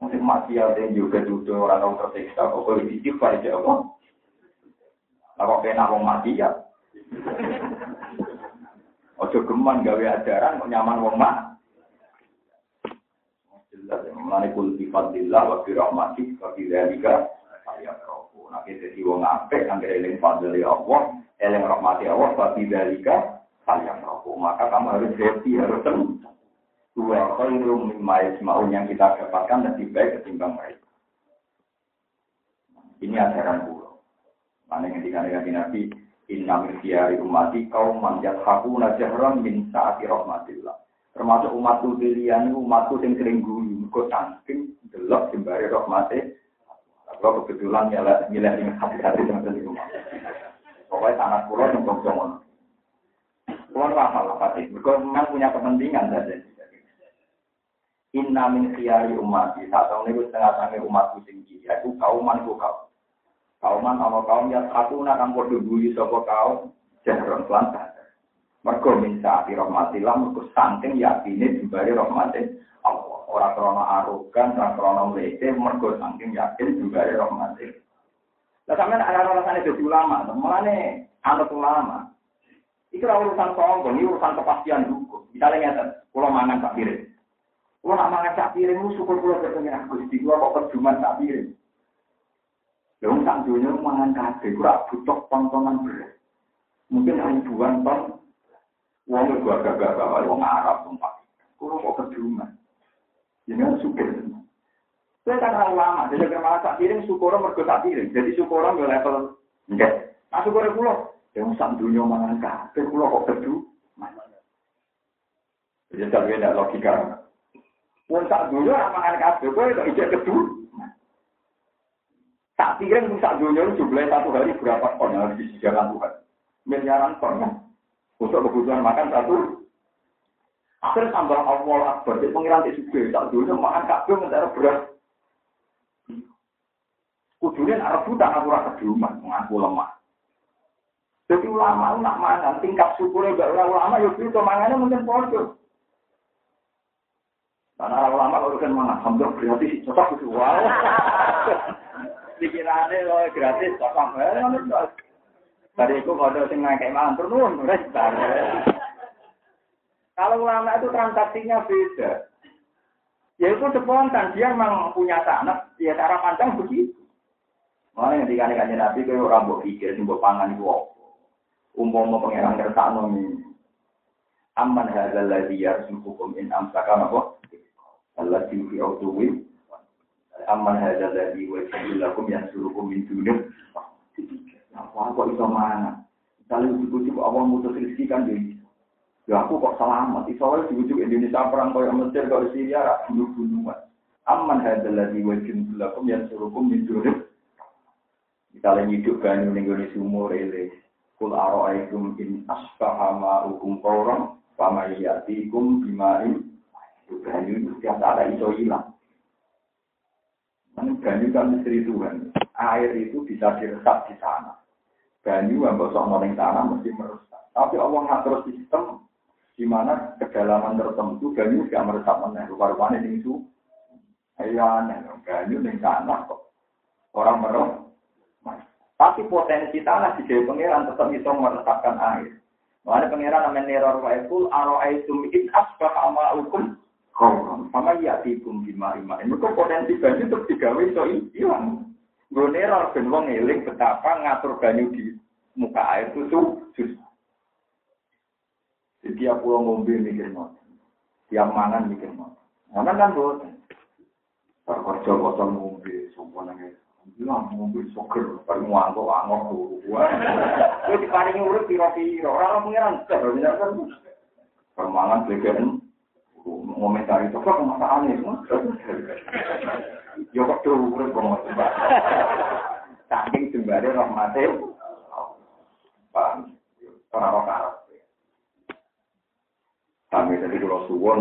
Mungkin mati ada yang juga duduk orang tahu tersiksa. Kok istighfar aja apa? Kalau kena wong mati ya. <laughs> Ojo geman gawe ajaran kok nyaman wong mati. jelas yang mengenai kul sifat dillah wa bi rahmati wa bi dzalika ayat Nanti jadi wong apik, nanti eling fadli Allah, eling rahmati Allah, tapi dalika sayang aku. Maka kamu harus happy, harus tenang. Dua khairum mimma yasma'un yang kita dapatkan lebih baik ketimbang mereka. Ini ajaran pulau. Mana yang ketika Nabi Inna min umati kaum man yathakuna jahran min saati rahmatillah. Termasuk umatku pilihan umatku yang sering guyu, kok saking delok sembari rahmati. Kalau kebetulan nyala milih dengan hati-hati dengan di rumah. Pokoknya sangat pulau yang bongsongon. Pulau apa lah pasti, mereka memang punya kepentingan saja. Inna min khiyari umati, saat tahun ini setengah-setengah umatku tinggi, yaitu kauman ku kaum. Kauman ana kaum ya satu nakang padha guyu sapa kaum jahron lan Mergo minta ati rahmatillah mergo saking yakine jembare rahmate Allah. Ora krana arogan, ora krana mlete, mergo saking yakin jembare rahmate. Lah sampean ana rasane dadi ulama, mulane anut ulama. Iku ora urusan sombong, ini urusan kepastian hukum. Misalnya ngeten, kula mangan sak piring. Kula nak mangan sak piring, syukur kula ketemu Gusti, kula kok perjuman sak piring. Yang tak dunia mangan kabeh, kurang butuh tontonan beras. Mungkin ribuan ton, uang gua gagah gagah, uang Arab, uang Kurang kok keduman. Kan suka. Saya kan orang lama, jadi kalau tak piring, syukur mergo tak piring. Jadi syukur nggak level enggak. Nah syukur pulau, yang sak dunia mangan kabeh, pulau kok keduman. Jadi tak beda logika. Wong sak dunia mangan kabeh, kok itu ijek keduman. Tak pikirin bisa dunia jumlahnya satu hari berapa yang harus disediakan Tuhan. Miliaran ton kan. Untuk kebutuhan makan satu. Akhirnya tambah awal akbar. Jadi pengiran di suge. Tak dunia makan kabel mentara berat. Kudunya arah buta aku rasa keduman. Mengaku lemah. Jadi ulama nak mangan. Tingkat syukurnya gak ulama. Ya itu mangannya mungkin bodoh. Karena ulama kalau kan mangan. Alhamdulillah berarti cocok. Wow. pikirannya lo gratis sampai dari itu kalau sing ngekek mantur nun kalau ulama itu transaksinya beda ya itu spontan dia memang punya tanah ya cara pandang begitu Mana yang dikali nabi ke orang buat pikir sih pangan itu apa umpama pangeran ini aman hadzal ladzi yarzuqukum in amsaka napa alladzi fi awtuwi aman hadza ladzi wa lakum yang suruhkum min dunya. Apa kok iso mana? Misalnya ujuk-ujuk Allah mutus rezeki kan jadi. Ya aku kok selamat. Iso wae ujuk Indonesia perang kaya Mesir kaya Syria ra bunuh-bunuhan. Aman hadza ladzi wa lakum yang suruhkum min dunya. Misalnya hidup banyu ning gone sumur ele. Kul aro'aikum in asbaha ma'ukum qawran fama yatikum bima'in banyu setiap ada iso hilang. Kan banyu kan misteri Tuhan. Air itu bisa diresap di sana. Banyu yang bosok noling sana mesti meresap. Tapi Allah ngatur sistem di mana kedalaman tertentu banyu tidak meresap mana. Rupa-rupanya di itu. Iya, banyu di sana kok. Orang meresap. Tapi potensi tanah di Jawa Pengiran tetap bisa meresapkan air. Makanya pengiran namanya neror wa ikul aro aitum in asbah ama Kauron, sama ya tibum bima ima. Ini kok potensi banyu terus digawe iso hilang. Gue neror ben wong betapa ngatur banyu di muka air itu susah. Setiap pulau ngombe mikir mau, tiap mangan mikir mau. Mangan kan boten. Kerja kosong ngombe, sumpah nangis. Bilang ngombe soker, paling ngangkok angok tuh. Gue diparingi urut piro-piro, orang pengiran, kan. Permangan belegan, ngomentari itu kok masalah aneh semua. Yo kok tuh urut kok masalah. Saking jembare rahmate. Paham. Ora ora Kami tadi kalau suwon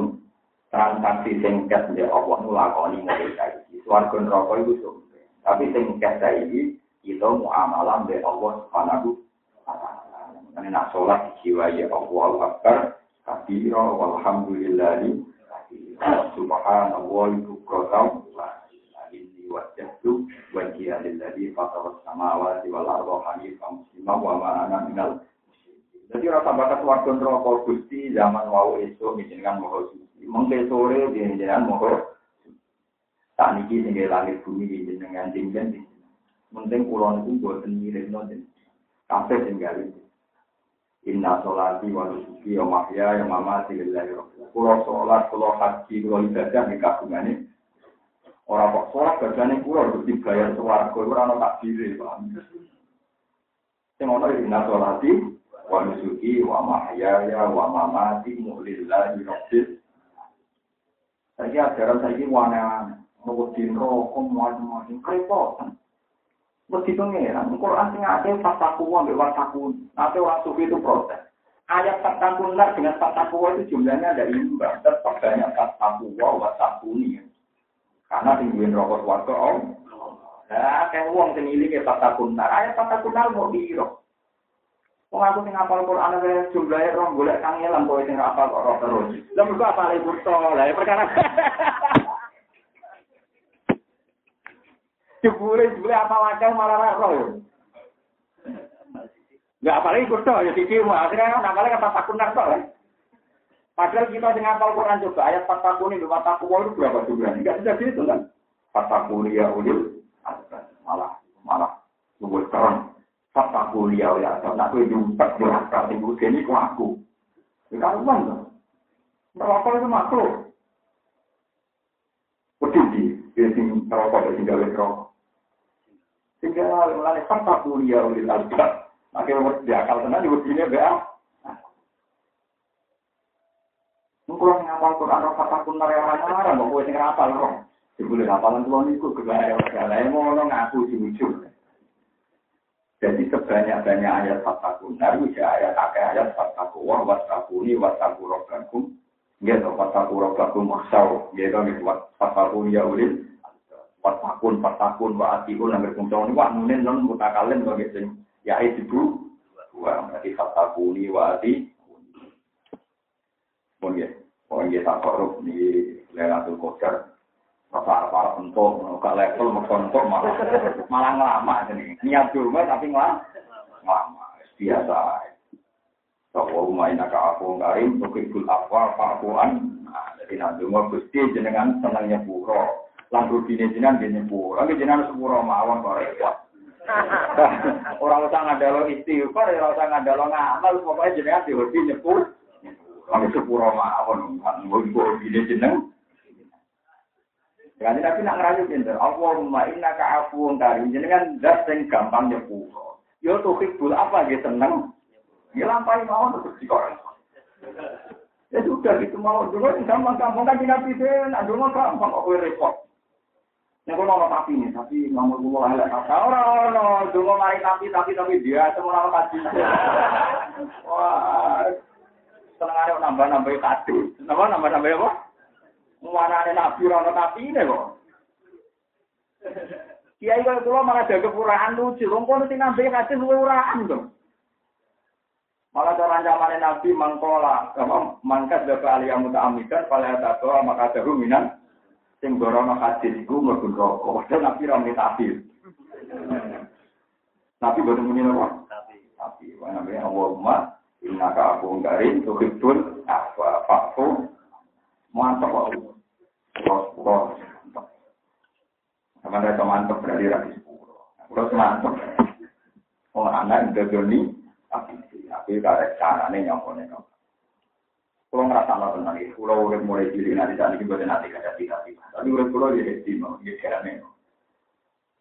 transaksi singkat ya Allah nulakoni mulai saiki. Suarga neraka itu sumpah. Tapi singkat saiki kita muamalah be Allah Subhanahu wa taala. Nak sholat jiwa ya Allah Akbar kabira walhamdulillahi subhanallah bukratan inni wajjahtu wajhiya lilladzi fatara samawati wal arda hanifan musliman wa ma ana minal jadi rasa bakat warga neraka Gusti zaman wau esuk jenengan moho suci. Mengke sore jenengan moho tak niki sing langit bumi jenengan jenengan Penting kulon itu buat sendiri nonton. Kafe tinggal itu. Inna sholati wa nusuki mahya ya mamati lillahi rabbil Kulo sholat, haji, kulo ibadah di kagungan ini. Orang kok sholat bagaimana kulo harus dibayar suarga, orang tak diri. Yang ono inna sholati wa nusuki wa mahya ya wa mamati lillahi rabbil Saya ajaran ini wana-wana. Mau rokok, macam-macam. Kerepotan. Mesti pengeran. Quran sing ada fataku wa mbek wataku. Nanti orang sufi itu protes. Ayat fataku nar dengan fataku itu jumlahnya ada imbang. Tetap banyak fataku wa wataku ini. Karena tingguin rokok warga om. Nah, kayak uang sing ilinge fataku. Ayat fataku nar mau biro. Wong aku sing ngapal Quran ae jumlahe rong golek kangelan kowe sing ngapal kok terus. Lah mergo apale burto. Lah perkara <laughs> Jebule jebule apa wakil malah roh ya. Enggak apalagi kudu ya siji akhirnya kan apalagi kata takunan kok kan. Padahal kita dengan ngapal Quran coba ayat fatakuni dua takuwa itu berapa jumlah? Enggak bisa gitu kan. Fatakuni ya ulil malah malah luwes keren. Fatakuni ya ulil asal nak kowe nyumpet di akal ibu ini ku aku. Ya kan kan. Merokok itu makhluk. Wedi di, di merokok, di gawe rokok. Sehingga mulai fakta kuliah oleh albab. Akhirnya di akal tenan di begini ya. Mungkin ngapal Quran roh kata pun nare orang orang mau kue tinggal apal roh. Sebelum hafalan tuh niku kegaya segala yang mau ngaku jujur. Jadi sebanyak-banyak ayat fakta kunar, bisa ayat pakai ayat fakta kuwa, wasakuni, wasaku rogakum, gitu, wasaku rogakum maksau, gitu, wasakuni ya ulil, Fatakun, fatakun, wa atiun, nangger kuncang ini, wah nunin non mutakalin bagi sing ya itu dua, berarti fatakuni wa ati. Pun ya, pun ya tak korup. Di Lailatul Qadar. Para-para untuk, ke level untuk malah malah ngelama jadi niat dulu tapi ngelama, ngelama biasa. Bahwa umaina ka aku karim, tukikul afwa, fa'fuan. Nah, jadi nanti mau gusti jenengan senangnya puro lan rutine jenengan dia nyepur. Lagi jenengan sepuro mawon kok repot. <laughs> Orang usah ngadalo istighfar, ora usah ngadalo ngamal, pokoknya jenengan dihobi nyepur. Lagi sepuro mawon, mbok ini jeneng. Jadi tapi nak ngerayu pinter. Allahumma inna ka afuun karim. Jenengan das yang gampang nyepuro. Yo tuh hibul apa dia seneng. Ya lampai mau terus dikoreng. Ya sudah gitu mau dulu gampang-gampang kan nabi sen, aduh gampang kok repot. Nek ono tapi nih, tapi ngomong kulo elek kata ora ono, donga mari tapi tapi tapi dia semua nama kaji. Wah. Senengane nambah-nambah kado. Nambah nambah-nambah apa? Muarane nabi ora tapi ne kok. Kiai kok kula malah jaga puraan lucu, wong kono sing nambah kado luwe uraan to. Malah cara ancaman Nabi mangkola, mangkat dapat aliyah muta'amidan, pada tato maka ada ruminan, sing gorono hadis iku mlebu neraka. Padahal Nabi ra muni tafsir. Nabi boten muni napa? Tapi wa nabi Allahumma innaka afuwun karim tuhibbul afwa fa'fu mantap kok. Terus terus. Sama ada mantap berarti ra sepuro. Terus mantap. Wong anak ndodoni tapi tapi karek carane nyampone kok. Kalau ngerasa nggak tenang ya, kalau udah mulai cilik nanti ini buat nanti kada tidak tiba. Tapi udah kalau dia hesti mau kira nih.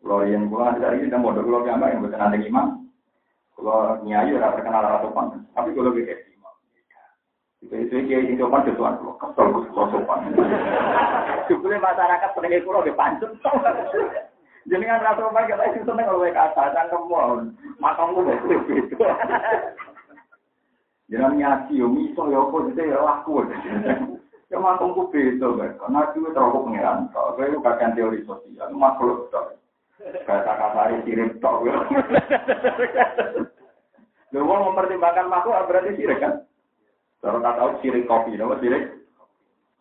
Kalau yang kalau nanti ini kita mau kalau yang yang buat nanti imam. Kalau nyai udah terkenal ratu pan, tapi kalau dia hesti Jadi kayak ini cuma di tuan pulau kesel gus kau sopan. Jadi masyarakat seneng itu loh pancen. Jadi nggak terasa apa kita itu seneng oleh kata dan kemauan. Maka aku begitu. Jadi nyasi umi so yo aku jadi ya laku. Ya maka aku begitu guys. Karena itu terlalu pengiran. Kalau saya itu kagak teori sosial. Maka lo tuh. Kata kasari sirip tok. Lu mau mempertimbangkan makhluk berarti sirik kan? Tak tahu sirik kopi, nama sirik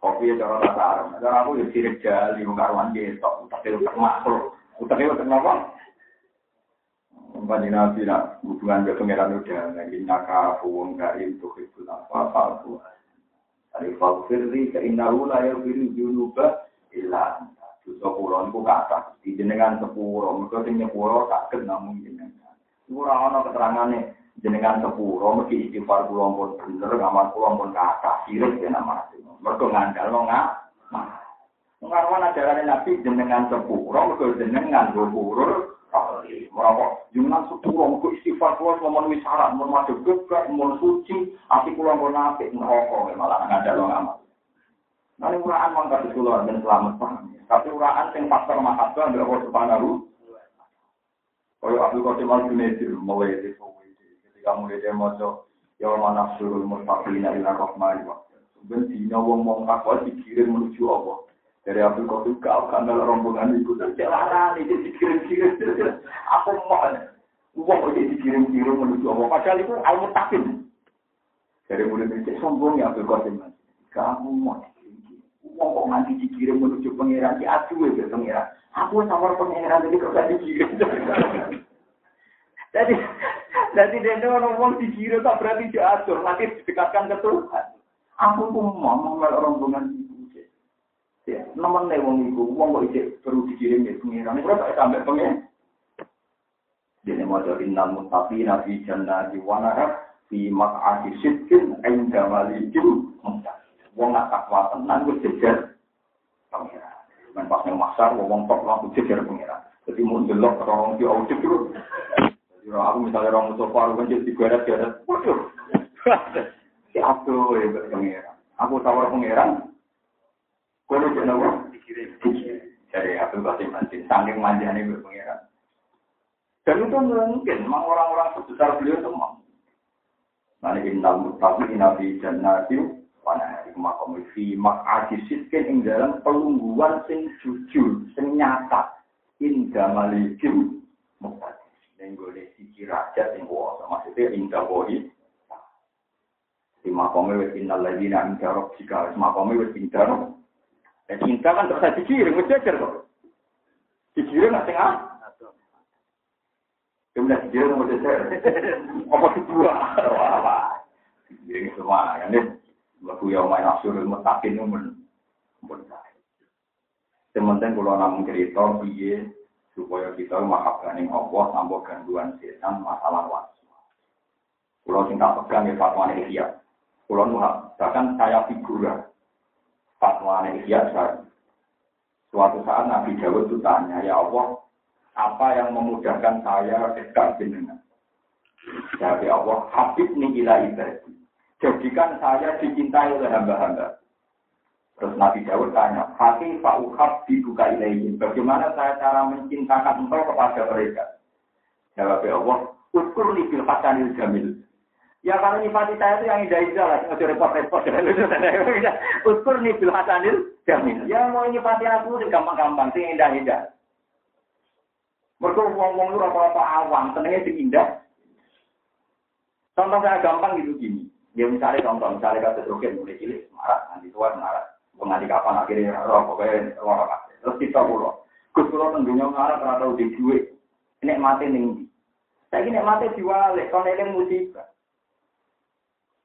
kopi ya cara kata Arab. Cara aku ya sirik jali, karuan gitu. Tapi itu makhluk. Tapi itu kenapa? Kembali nabi nak hubungan ke pangeran udah lagi naka fuwun karim tuh itu apa apa Dari fakirri ke inahu la yaghfiru junuba illa dosa kula niku kathah di jenengan sepuro mergo sing nyepuro saged namung jenengan ora ana keterangane jenengan sepuro mesti istighfar kula pun bener ngamal kula pun kathah sirik ya nama mergo ngandalno ngak Mengarwan ajaran Nabi jenengan sepuro mergo jenengan gopurur Merapa jenengan sepuro mergo istighfar kula memenuhi syarat mun madhep gebrak mun suci ati kula pun apik neraka malah ngandalno ngamal Nah, ini uraan mangkat di keluar dan selamat paham. Tapi uraan yang faktor mahabbah nggak Allah subhanahu. Kalau Abdul Qasim al Junaidi mulai di mulai dia mau ya mana suruh mustaqina ila rahmani wa Bentina wong wong takwa dikirim menuju Allah. Dari Abdul Qasim ke kanal rombongan itu dan jalanan itu dikirim-kirim. Aku mau uang itu dikirim-kirim menuju Allah. Padahal itu al-mutakin. Dari mulai itu sombong ya Abdul Qasim. Kamu mau Wong kok nganti dikirim menuju pangeran di adu ya pangeran. Aku sama pangeran <laughs> jadi gak dikirim. Jadi jadi dia orang wong dikirim tak berarti diatur, nanti didekatkan ke Tuhan. Aku pun mau mengenal rombongan itu. Ya, nemen nih wong itu, wong kok ijek perlu dikirim ke pangeran. Ini berapa sampai pangeran? Jadi mau jadi namun tapi nabi jannah di wanara fi mak'ati sidkin inda malikin muntah. Wong nak takwa tenan wis jejer pangeran. Men pas nang masar wong tok langsung jejer pangeran. Jadi mau delok orang di audit. Jadi aku misalnya orang musuh paru kan jadi digeret-geret. Waduh. Si aku ya. Aku tawar pangeran. Kalau jadi apa? Jadi aku kasih mantin. Saking manjanya gue pangeran. Dan itu mungkin, memang orang-orang sebesar beliau itu mau. Nanti innal muttaqin fi jannatin Wana iku makom fi mak'adi sitkin ing dalam pelungguan sing jujur, sing nyata. Inda malikim. Ning gole siji raja sing kuwasa. Maksudnya inda wohi. Di makomnya wis innal ladina inda robbika. Wis makomnya wis inda. Dan cinta kan terus dikirim, wis jajar kok. Dikirim nggak tengah. Kemudian dikirim mau jajar. Apa kedua? Apa? Dikirim semua, kan. Lagu yang main asurul mutakin men. Sementing kalau namun cerita biye supaya kita mahabkan yang Allah tanpa gangguan setan masalah waktu. Kalau singkat pegang ya fatwa ihya. Kalau nuhak, bahkan saya figura fatwa ihya saya. Suatu saat Nabi Dawud itu tanya, ya Allah, apa yang memudahkan saya dekat dengan? Jadi Allah, Habib ni ila ibadi. Jadikan saya dicintai oleh hamba-hamba. Terus Nabi Dawud tanya, Hati fa'uhab dibuka ilaihim. Bagaimana saya cara mencintakan engkau kepada mereka? Jawab Allah, Uskur ni bil hasanil jamil. Ya kalau nyifati saya itu yang indah-indah lah, nggak repot-repot. <laughs> Uskur ni bil hasanil jamil. Ya mau nyifati aku itu gampang-gampang, sih indah-indah. Mereka ngomong lu rata-rata awam, tenangnya sing indah. Contoh saya gampang gitu gini. Ya misalnya contoh, misalnya kata roket mulai cilik, marah, nanti tua marah. Penganti kapan akhirnya roh, pokoknya roh Terus kita pulau. Gus pulau tentunya marah karena tahu di duit. Ini mati nih. Saya ini mati diwale, kalau ini musibah.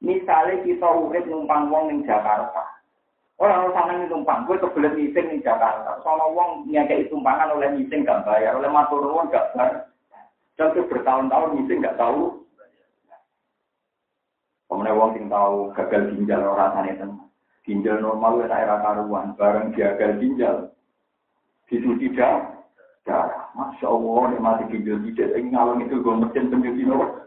Misalnya kita urip numpang wong ning Jakarta. Orang orang sana numpang, gue kebelet ngising ning Jakarta. Soalnya wong nyakei tumpangan oleh ngising gak bayar, oleh matur nuwun gak bayar. Dan itu bertahun-tahun ngising gak tahu Kemudian wong sing tahu gagal ginjal orang rasanya itu ginjal normal wis era karuan, bareng gagal ginjal dicuci darah. Darah, masya Allah, nih mati ginjal tidak ini ngalung itu gue mesin pencuci nomor.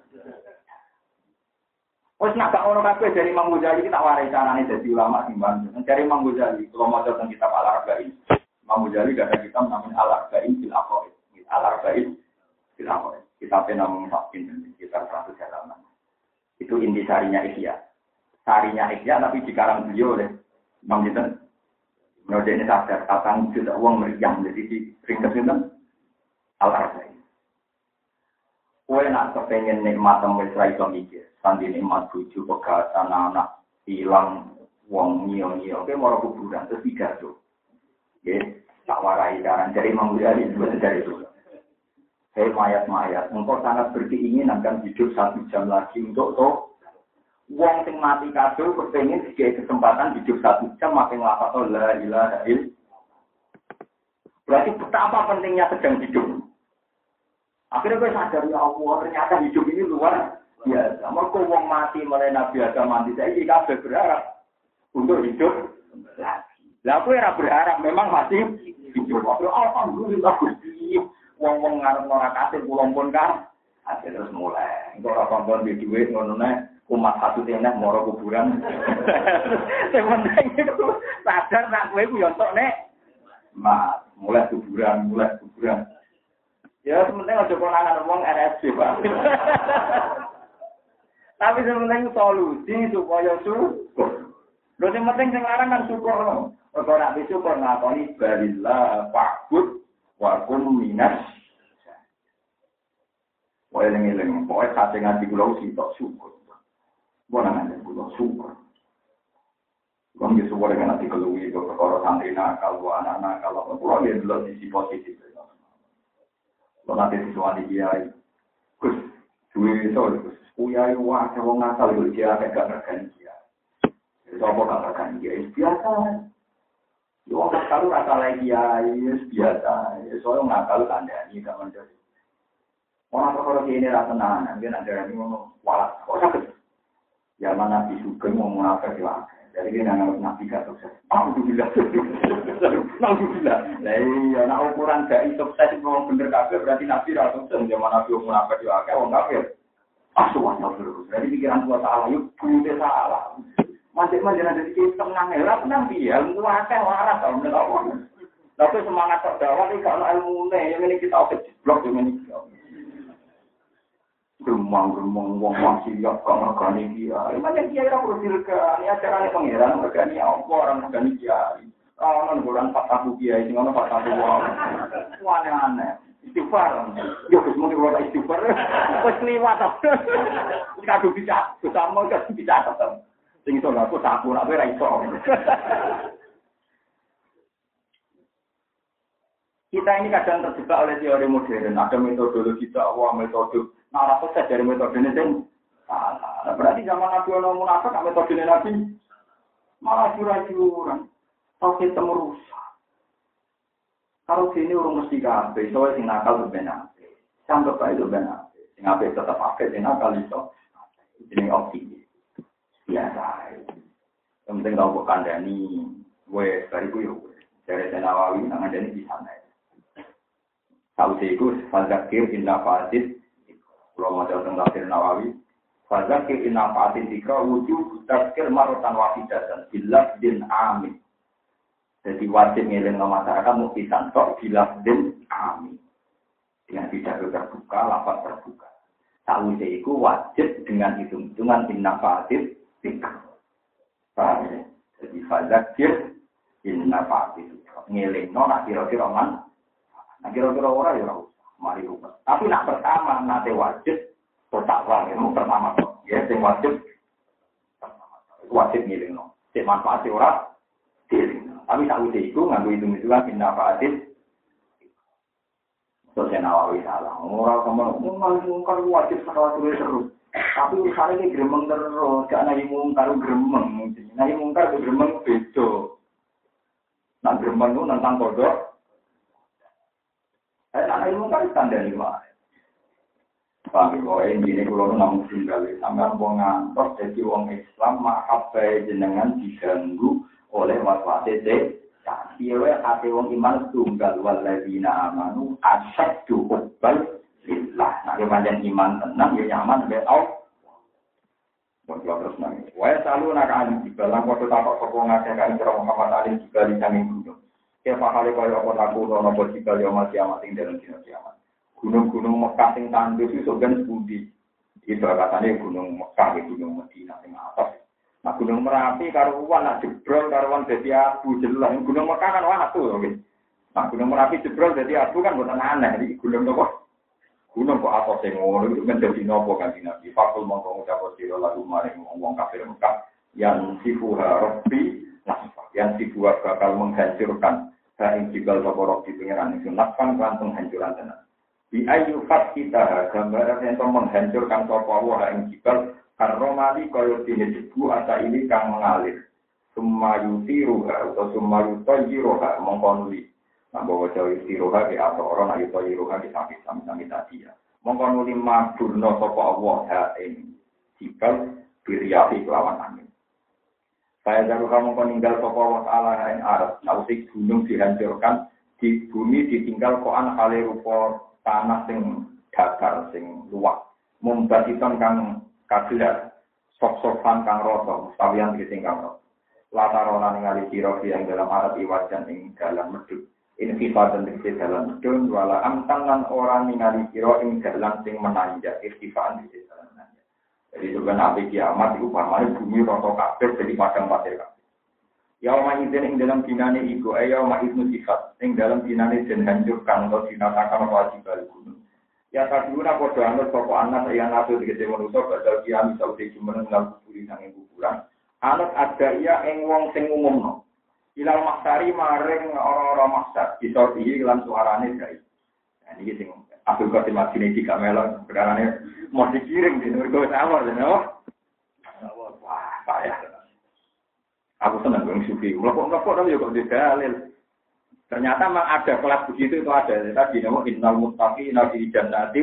Wes nak gak ono kabeh dari Imam Ghazali kita warai carane dadi ulama timbang. Dari Imam Ghazali, kalau mau tentang kitab Al Arba'in. Imam Ghazali gak ada kitab namanya Al Arba'in fil Aqaid. Al Arba'in fil Aqaid. Kitabnya namanya sekitar 100 halaman. Itu inti sarinya Ihya. Sarinya Ihya tapi dikarang beliau oleh Bang Jinten. Menurut ini sadar, tatang juta uang meriang, jadi di ringkas itu al-arzai. Kue nak kepengen nikmat sama Israel itu mikir, sandi nikmat buju, pegatan, anak, hilang, wong nyio-nyio, kue mau kuburan, terus tiga tuh. Ya, tak warai karan, dari Imam Ghazali, dari itu. Hei mayat-mayat, engkau sangat berkeinginan kan hidup satu jam lagi untuk toh. Wong sing mati kado kepengen sebagai kesempatan hidup satu jam makin ngapa oh la ilaha Berarti betapa pentingnya sedang hidup. Akhirnya gue sadar ya Allah, ternyata hidup ini luar biasa. Mereka wong mati mulai Nabi Adam mati. Saya kabeh berharap untuk hidup. Lah aku era berharap memang masih hidup. Alhamdulillah Gusti. Wong-wong ngarep ora kasih pulang pun kan. Akhirnya terus mulai. Engko ora kompon di duit ngono umat satu tenek moro kuburan. <laughs> Sing penting sadar nak kowe ku yo entuk nek mas mulai kuburan, mulai kuburan. Ya sementing aja konangan wong RSC, Pak. <laughs> Tapi sementing solusi supaya syukur. Lho sing penting sing larang kan syukur. Ora nak syukur ngakoni balillah fa'bud wa kum minas. Wae eling-eling, pokoke kate ngaji kula tok syukur. Bona nang kula syukur. Ya suwore kan nanti keluwi itu perkara santri nakal, anak nakal, pulau ya dulu sisi positif. Kalau nanti siswa di kiai, Gus, duwe itu, Gus, kuyai wah, wong nakal itu dia agak gak ngergani kiai. Itu apa gak ngergani kiai? Biasa. Ya wong nakal rasa lagi kiai, biasa. Ya soalnya nakal kandani, gak menjadi. Orang perkara ini rasa tenan, dia nanti ini ngomong, walah, kok? Ya mana Nabi Sugeng ngomong apa sih jadi ini nggak nabi gak sukses. Alhamdulillah. Alhamdulillah. Nah iya, nah ukuran gak sukses itu memang bener kafir berarti nabi gak sukses. Zaman nabi umur apa juga kayak orang kafir. Ah semuanya terus. Jadi pikiran tua salah, yuk punya salah. Masih-masih ada di tenang ya, tenang dia. Ilmu akeh waras kalau menurut. Tapi semangat terdakwa ini kalau ilmu ini, yang ini kita oke blok, yang ini rumang rumang wong wong sing yo kok ngakoni iki ya mana dia ora perlu dirkani acara ne pangeran ngakoni apa? Orang ngakoni dia. Ah ngono bulan Pak aku kiai sing ono Pak aku wong wane ane istighfar. Yo wis mung ora istighfar. Wis liwat. To wis kadu bisa sama kadu bisa to sing iso aku tak ora ora iso. Kita ini kadang terjebak oleh teori modern. Ada metodologi dakwah, metode Nah, sukses dari metode ini salah. Berarti zaman Nabi ono munafik, metode Nabi malah curang-curang. Tauhid temu rusak. Kalau sini urung mesti kabeh, soalnya sing nakal itu benar. Sampai baik itu benar. Sing ape tetap pakai, sing nakal itu ini optimis. Biasa. Yang penting tahu bukan Dani, gue dari gue dari Senawawi, nangan Dani di sana. Tahu sih gue, Fadzakir inna fadid kalau mau tentang tafsir Nawawi, Fadzakir inna fa'atin dikra wujud tazkir marotan wafidatan bilaf din amin. Jadi wajib ngiling ke masyarakat muktisan tok bilaf din amin. Dengan tidak terbuka, lapat terbuka. Tahu itu wajib dengan hitung-hitungan inna fa'atin dikra. Ya? Jadi fadzakir inna dikra. Ngiling no, nak kira-kira man. Nah kira-kira orang ya mari rumah. Tapi nak pertama nanti wajib bertakwa itu pertama ya sing wajib wajib ngiling no. Sing manfaat ora diling. Tapi tak udah itu nganggo hitung hitungan pindah faatin. Terus saya nawawi salah. Orang sama mungkar wajib salah terus terus. Tapi urusan ini gremeng terus, gak nahi mungkar gremeng. Nahi mungkar itu gremeng beda. Nah gremeng itu tentang kodok, saya anak ilmu kan tanda lima. Paham ya, ini kalau namun tinggal, sampai wong ngantor jadi wong Islam mahabai jenengan diganggu oleh waswase de. Iya hati wong iman tunggal waladina amanu asyad hubbal lillah. Nah, kemudian iman tenang, ya nyaman, ya Allah. Bagaimana terus nangis. Wah, selalu nak alim juga. Lang waktu tak kok sokong ngajak kan Muhammad alim juga di samping gunung. Ya pahale kaya apa aku ono apa jika yo mati amat ing dalam dina kiamat. Gunung-gunung Mekah sing tandus iso ben budi. Itu katanya gunung Mekah ya gunung Medina sing atas. Nah gunung Merapi karuan nak jebrol karuan dadi abu jelas. Gunung Mekah kan watu oke. Nah gunung Merapi jebrol dadi abu kan bukan aneh. Jadi gunung nopo? Gunung kok atas sing ngono itu menjadi nopo kan Nabi. Fakul mongko ngucap sira lagu maring wong kafir Mekah yang sifuha rabbi nah yang sifuha bakal menghancurkan Saing jibal soporok di pengiran itu nafkan kelantung hancuran tenan. Di ayu fat kita gambaran yang menghancurkan sopo wah ing jibal karomali koyo dini jebu asa ini kang mengalir. Sumayuti ruha atau sumayutoyi roha mengkonuli. Nah, bahwa jauh istiroha di atau orang ayu to iroha di sakit sami-sami tadi ya. Mongko nuli maburno sapa Allah ha ing jibal biriyahi kelawan angin. Saya jago kamu meninggal sapa Allah taala ing arep sausi gunung dihancurkan di bumi ditinggal koan kali rupa tanah sing datar sing luas. Mumbatiton kang kagelar sok-sokan kang rasa mustawian ditinggal rasa. Latarona ningali sira yang dalam arat iwajan ing dalam medhut intifatan di dalam medun wala amtan lan orang ningali kira ing dalam sing menanjak istifaan di dalam menanjak. Jadi juga nabi kiamat itu pamane bumi roto kabeh jadi padang pasir kabeh. Ya ma izin ing dalam dinane iku ayo ma ibnu sifat ing dalam dinane den hancurkan atau dinatakan wajib gunung. Ya kaduna padha anut sapa anak yang nabi digede manusa badal kiamat saute jumeneng lan kuburi nang kuburan. Anut ada iya ing wong sing umumno ilal maksari maring orang-orang maksar bisa tinggi lan suarane guys nah ini sing Abdul Qasim Madini jika melon sebenarnya mau dikirim di Nurgo Sawar dan apa? Wah payah aku senang gue sufi ngelopok ngelopok tapi juga di dalil. Ternyata memang ada kelas begitu itu ada. Tadi nama innal muttaqi nabi jannati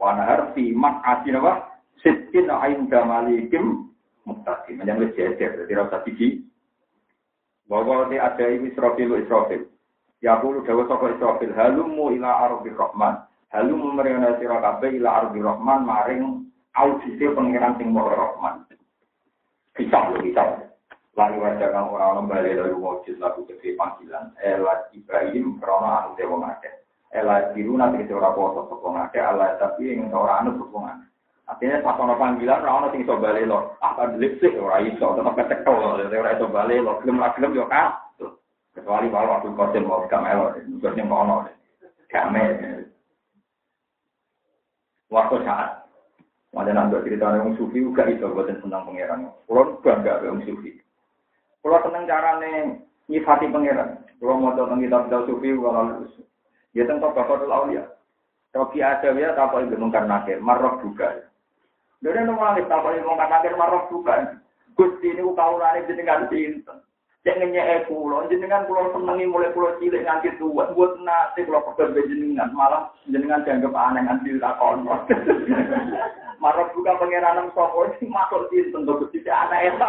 wa nahar fi maq'ati nama sittin inda malikim muttaqi menjadi jejer jadi rasa tinggi bahwa di ada ini Israfil Israfil. Ya pulu dawa sapa Israfil? Halumu ila ardi rahman. Halumu merena sira kabeh ila ardi rahman maring audisi pangeran sing maha rahman. Bisa lho bisa. Lari wajah kang ora ono bali dari wujud lagu gede panggilan. Elat Ibrahim krono anu dewa ngake. Elat diruna tegese ora poso sapa ngake. Allah tapi ing ora anu sapa ngake. Artinya pas ono panggilan ora ono sing iso bali lo. Apa delik sih ora iso tetep ketekel ora iso bali lo. Gelem ra gelem yo kan. Kecuali kalau waktu kodim mau gak melo, terusnya mau ono. Gak Waktu saat Ada nanti cerita orang sufi juga itu buatan tentang pangeran. Pulau bangga dengan sufi. Pulau seneng carane nyifati pangeran. Pulau mau tentang kitab-kitab sufi kalau ya tentang bapak ya. Robi ada ya tak boleh mungkar nakir, marok juga. Dari nunggu tak boleh mungkar nakir, marok juga. Gusti ini kaulane jenengan sinten. Cek ngenyek pulau, jenengan pulau senengi mulai pulau cilik nganti tua, buat nasi pulau pekerja jenengan, malah jenengan dianggap aneh nganti takon. <laughs> Marok juga pengiranan sopo ini masuk sinten tuh anak itu.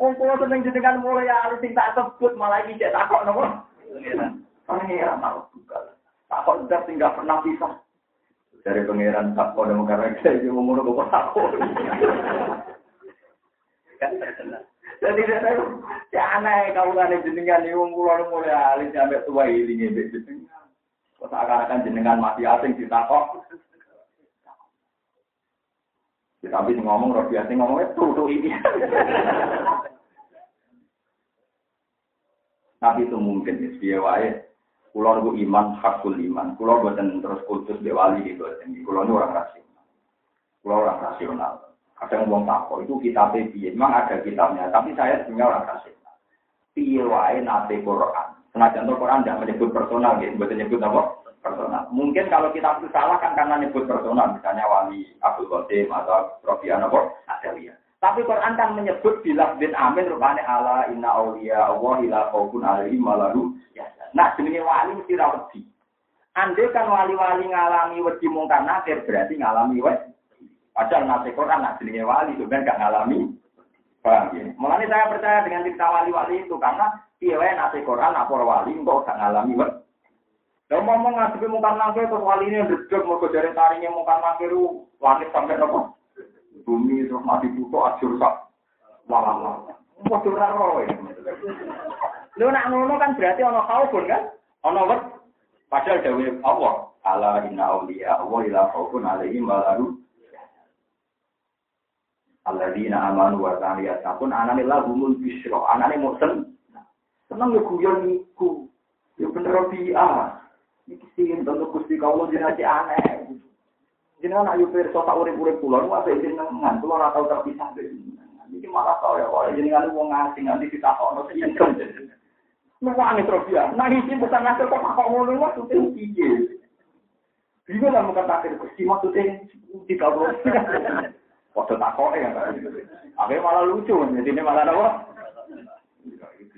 Wong pulau seneng jenengan mulai harus tak sebut malah ini cek takon nopo. Pangeran marok juga. Takut udah tinggal pernah bisa. Dari pangeran takut dan karena saya mau nopo takut. <laughs> Jadi saya ya aneh kau kan jenengan ini wong kula mulai alis sampai tua ini nih jenengan. Kok akan jenengan mati asing ditakok. Ya, tapi ngomong Robi asing ngomongnya tuh ini. Tapi itu mungkin, ya, wae Kulo iman hakul iman. Kulo boten terus kultus be wali gitu. Kulo ini orang rasional. Kulo orang rasional. Kadang wong takok itu kita piye? Memang ada kitabnya, tapi saya sebenarnya orang rasional. Piye nate Quran. Senajan Quran tidak menyebut personal gitu, boten nyebut apa? Personal. Mungkin kalau kita itu salah kan karena nyebut personal, misalnya wali Abdul Qasim atau Rofian apa? Adawiyah. Tapi Quran kan menyebut bila bin amin rupanya ala inna awliya Allah ila khaufun alaihim malahu ya Nah, jenenge wali mesti ra wedi. Ande kan wali-wali ngalami wedi mungkar nakir berarti ngalami wedi. Padahal nasi Quran nak jenenge wali sebenarnya gak ngalami. Paham ya? Mulane saya percaya dengan cerita wali-wali itu karena piye nasi Quran apa wali kok gak ngalami. Kalau ngomong ngadepi mungkar nakir terus wali ini ndredeg mergo jare taringnya mungkar nakir langit sampai nopo? Bumi terus mati buka ajur sak. Walah. Waduh ora roe. Lu nak ngono kan berarti ono khaufun kan? Ono wet. Padahal dawe Allah, ala inna auliya Allah ila khaufun alaihim wa lahum Alladzina amanu wa kanu yattaqun anane lahumul bisra. Anane muksen. Seneng yo guyon niku. Yo bener bi'a. Iki sing tentu Gusti kawula jenenge aneh. Jenengan ayo pirsa tak urip-urip kula nu apik jenengan, kula ora tau terpisah dari. Iki malah kaya kaya jenengan wong asing nanti ditakokno sing Nuwangi terus dia. Nangisi bukan ngasih kok kok ngono maksudnya piye. Bingung lah muka takir kusti maksudnya tiga puluh. Waktu takok ya kan. Malah lucu, jadi ini malah apa?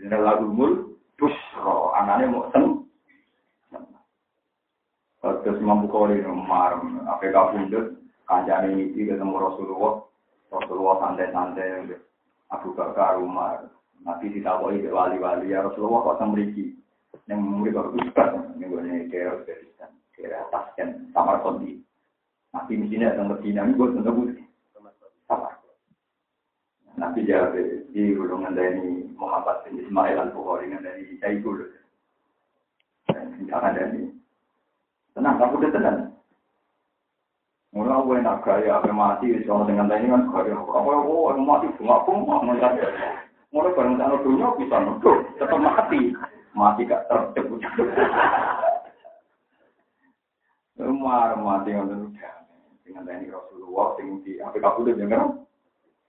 Ini lagu mul busro, anaknya mau sen. Terus Imam Bukhari nomor APK Bundut, kancane ini ketemu Rasulullah, Rasulullah santai-santai, Abu Bakar Umar, Nabi ditakoi wali-wali ya Rasulullah kok semriki, yang murid kok ustaz, yang gue nih kira Uzbekistan, kira Tasken, Samarkandi. Nabi misalnya datang Medina, ini gue tentu sama. Nabi jawab di golongan dari Muhammad bin Ismail al Bukhari dari Sayyidul. Jangan dari Tenang, kamu udah tenang. Mulai aku enak gaya, apa mati, sama dengan ini kan. Apa aku aku mati, bunga aku mau melihat. Mulai bareng sana dunia bisa nuduh, tetap mati. Mati gak tercebut. Umar mati yang tentu dengan ini Rasulullah, dengan di apa udah dengar?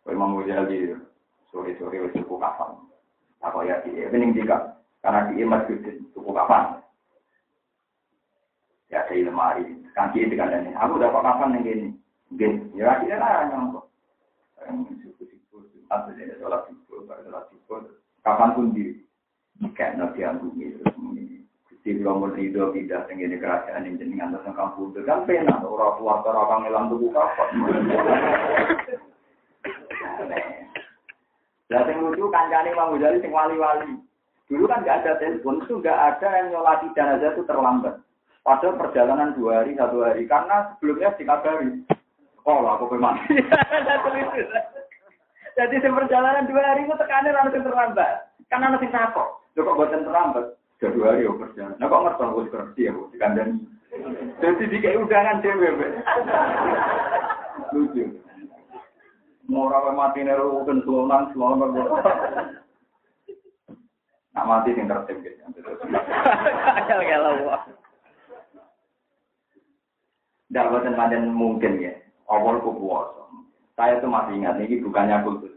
Imam Ghazali, sore-sore wis cukup kapan. Apa ya, ini bening tiga. Karena di masjid cukup kapan. Ya saya lemari, kaki itu kan ini. Aku dapat kapan yang gini? Gini, ya akhirnya lah nyongkok. Suku-suku, atau jadi sholat pada sholat subuh, kapan pun di kayak nabi bumi terus ini. Gusti kula mun rido pindah teng ngene kerajaan ing jenengan terus kampung kan penak ora kuat ora kang elang tuku kapok. Lah sing lucu kancane Mang Ghazali sing wali-wali. Dulu kan nggak ada telepon, itu nggak ada yang nyolati jenazah itu terlambat. Padahal perjalanan dua hari, satu hari. Karena sebelumnya dikabari. Oh, aku mati. <laughs> Jadi si perjalanan dua hari itu tekanan harus yang terlambat. Karena yang takut. Cukup buat yang terlambat. Sudah dua hari ya perjalanan. Nah kok ngerti aku kerja ya, dikandani. Jadi di kayak udangan cewek. Lucu. Mau rawa mati neru kan suanan suanan Nak mati sing tertib gitu. Kalau tidak buatan padan mungkin ya. Awal puasa. Saya itu masih ingat, ini bukannya kultus.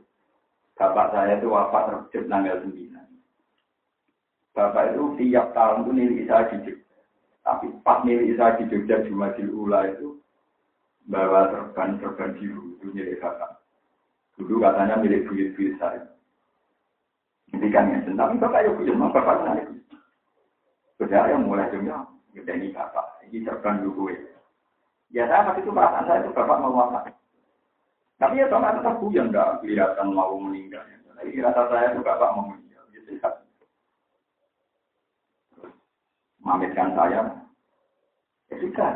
Bapak saya itu wafat terjun tanggal 9. Bapak itu tiap tahun itu milik saya di Jogja. Tapi pas milik saya di Jogja Jumadil Ula itu bawa serban-serban biru itu milik bapak. Dulu katanya milik buyut-buyut saya. Ini kan ya, tapi bapak ya buyut, memang bapak saya. Sudah yang mulai dunia, ini bapak, ini serban dulu ya. Ya saya waktu itu perasaan saya itu bapak mau wafat. Tapi ya sama tetap yang nggak kelihatan mau meninggal. Jadi rasa saya itu bapak mau meninggal. Gitu ya. Mamitkan saya. Ya sudah.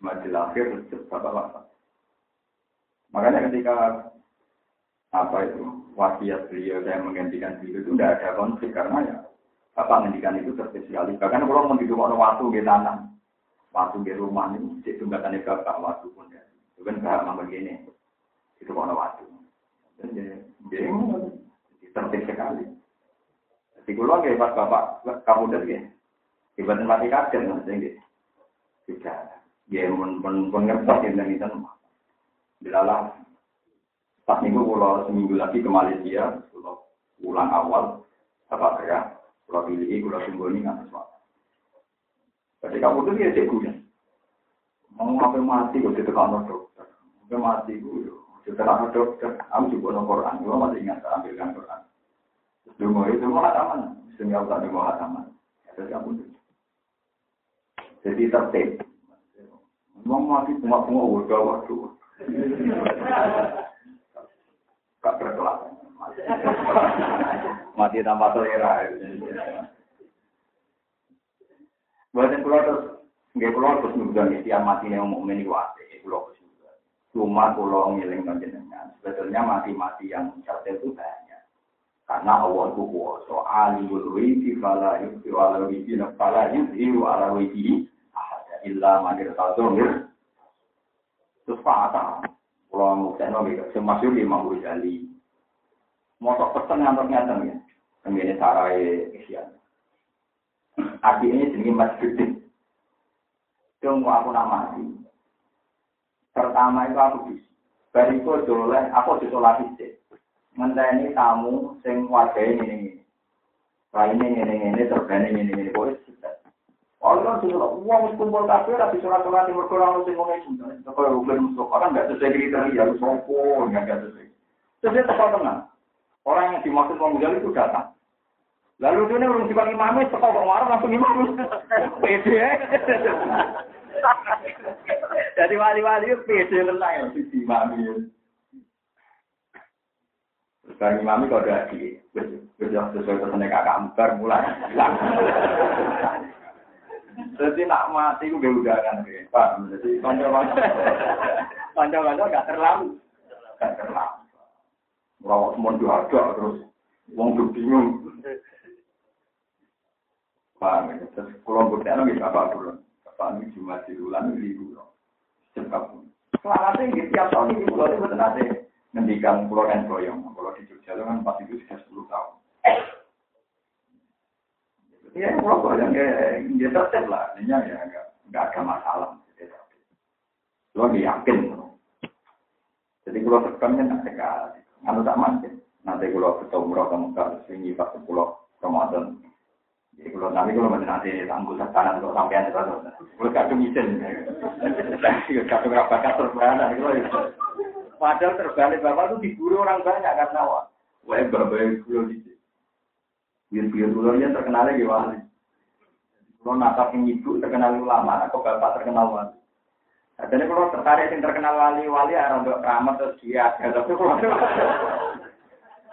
Mati lahir, bapak. Makanya ketika apa itu wasiat beliau saya menggantikan beliau itu tidak ada konflik karena ya bapak menghentikan itu terspesialis. Bahkan kalau mau hidup orang waktu di tanah, waktu di rumah ini, cek tunggatannya bapak waktu pun ya. Itu kan bahasa begini, itu kalau waktu. Dan dia tertib sekali. Jadi kalau nggak pas bapak kamu udah ya, ibadah mati kaget gitu. Tidak, dia pun pun pun ngerti yang itu. Bilalah pas minggu kalau seminggu lagi ke Malaysia, kalau pulang awal, apa ya, kalau pilih, kalau sungguh ini nggak sesuatu. Jadi kamu tuh dia cek ya. Mau ngapain mati kok ditekan dokter. Ngapain mati gue. Ditekan dokter. Aku juga nong Quran. Gue masih ingat ambilkan Quran. Dulu itu mau hataman. Sini aku tak mau hataman. Jadi kamu tuh. Jadi tertib. Mau mati cuma cuma udah waktu. Gak berkelas. Mati tanpa selera. Buatan pulau terus, nggak pulau terus nunggu setiap mati yang mau meni wate, pulau terus juga. Cuma pulau ngiling panjenengan. Sebetulnya mati-mati yang cerdas itu banyak. Karena awal itu kuasa. Alimul wiki fala yukti ala wiki fala yuktiru ala wiki ahada illa manir tazomir. Terus patah. Kalau mau saya nomor itu, saya masuk lima puluh jali. Mau sok pesen ngantor ngantor ya, kemudian sarai Asia. Aki ini jadi mas gede. Tunggu aku nak mati. Pertama itu aku bis. Bariku jolah, aku disolasi sih. Mendayani tamu, sing wajah ini ini. Lainnya ini ini, terbanyak ini ini, boleh. Kalau kan sudah uang kumpul kafe, tapi sholat sholat timur kurang sing ngomong itu. Kalau bukan musuh orang nggak sesuai kriteria, harus sopo, nggak sesuai. Terus dia tepat tenang. Orang yang dimaksud pemuda itu datang. Lalu dia urung dikon imam wis teko kok warung langsung imam. Pede. Jadi wali-wali itu pede tenang ya di imam. Sekarang imam itu ada di sesuai pesan kakak mulai. Jadi nak mati itu gak udahan. Pak, jadi panjang-panjang. Panjang-panjang gak terlalu. Gak terlalu. Merawat semua diajak terus. Wong tuh bingung. Paham ya? Terus kalau buktinya gitu apa dulu? Bapak ini cuma di bulan ribu. Cekap. Selamatnya gitu. Tiap tahun ini pulau itu betul nanti. Ngendikan pulau dan boyong. Kalau di Jogja itu kan pas itu sudah 10 tahun. Ya, kalau yang ya tetap lah. Ya nggak ada masalah. Lo yakin. Jadi kalau tekannya. Kalau. Nanti kalau ketemu Mekah, sini pas sepuluh Ramadan. Nanti kalau nanti tangguh untuk kalau gak kemisen. Gak bakat terbalik. Padahal terbalik bapak itu diburu orang banyak karena wah. Wah, bapak itu Biar-biar ulurnya terkenalnya gimana? Kalau nakal yang ibu terkenal ulama, atau bapak terkenal wali. Jadi kalau tertarik yang terkenal wali-wali, ya untuk keramat terus dia. Tapi kalau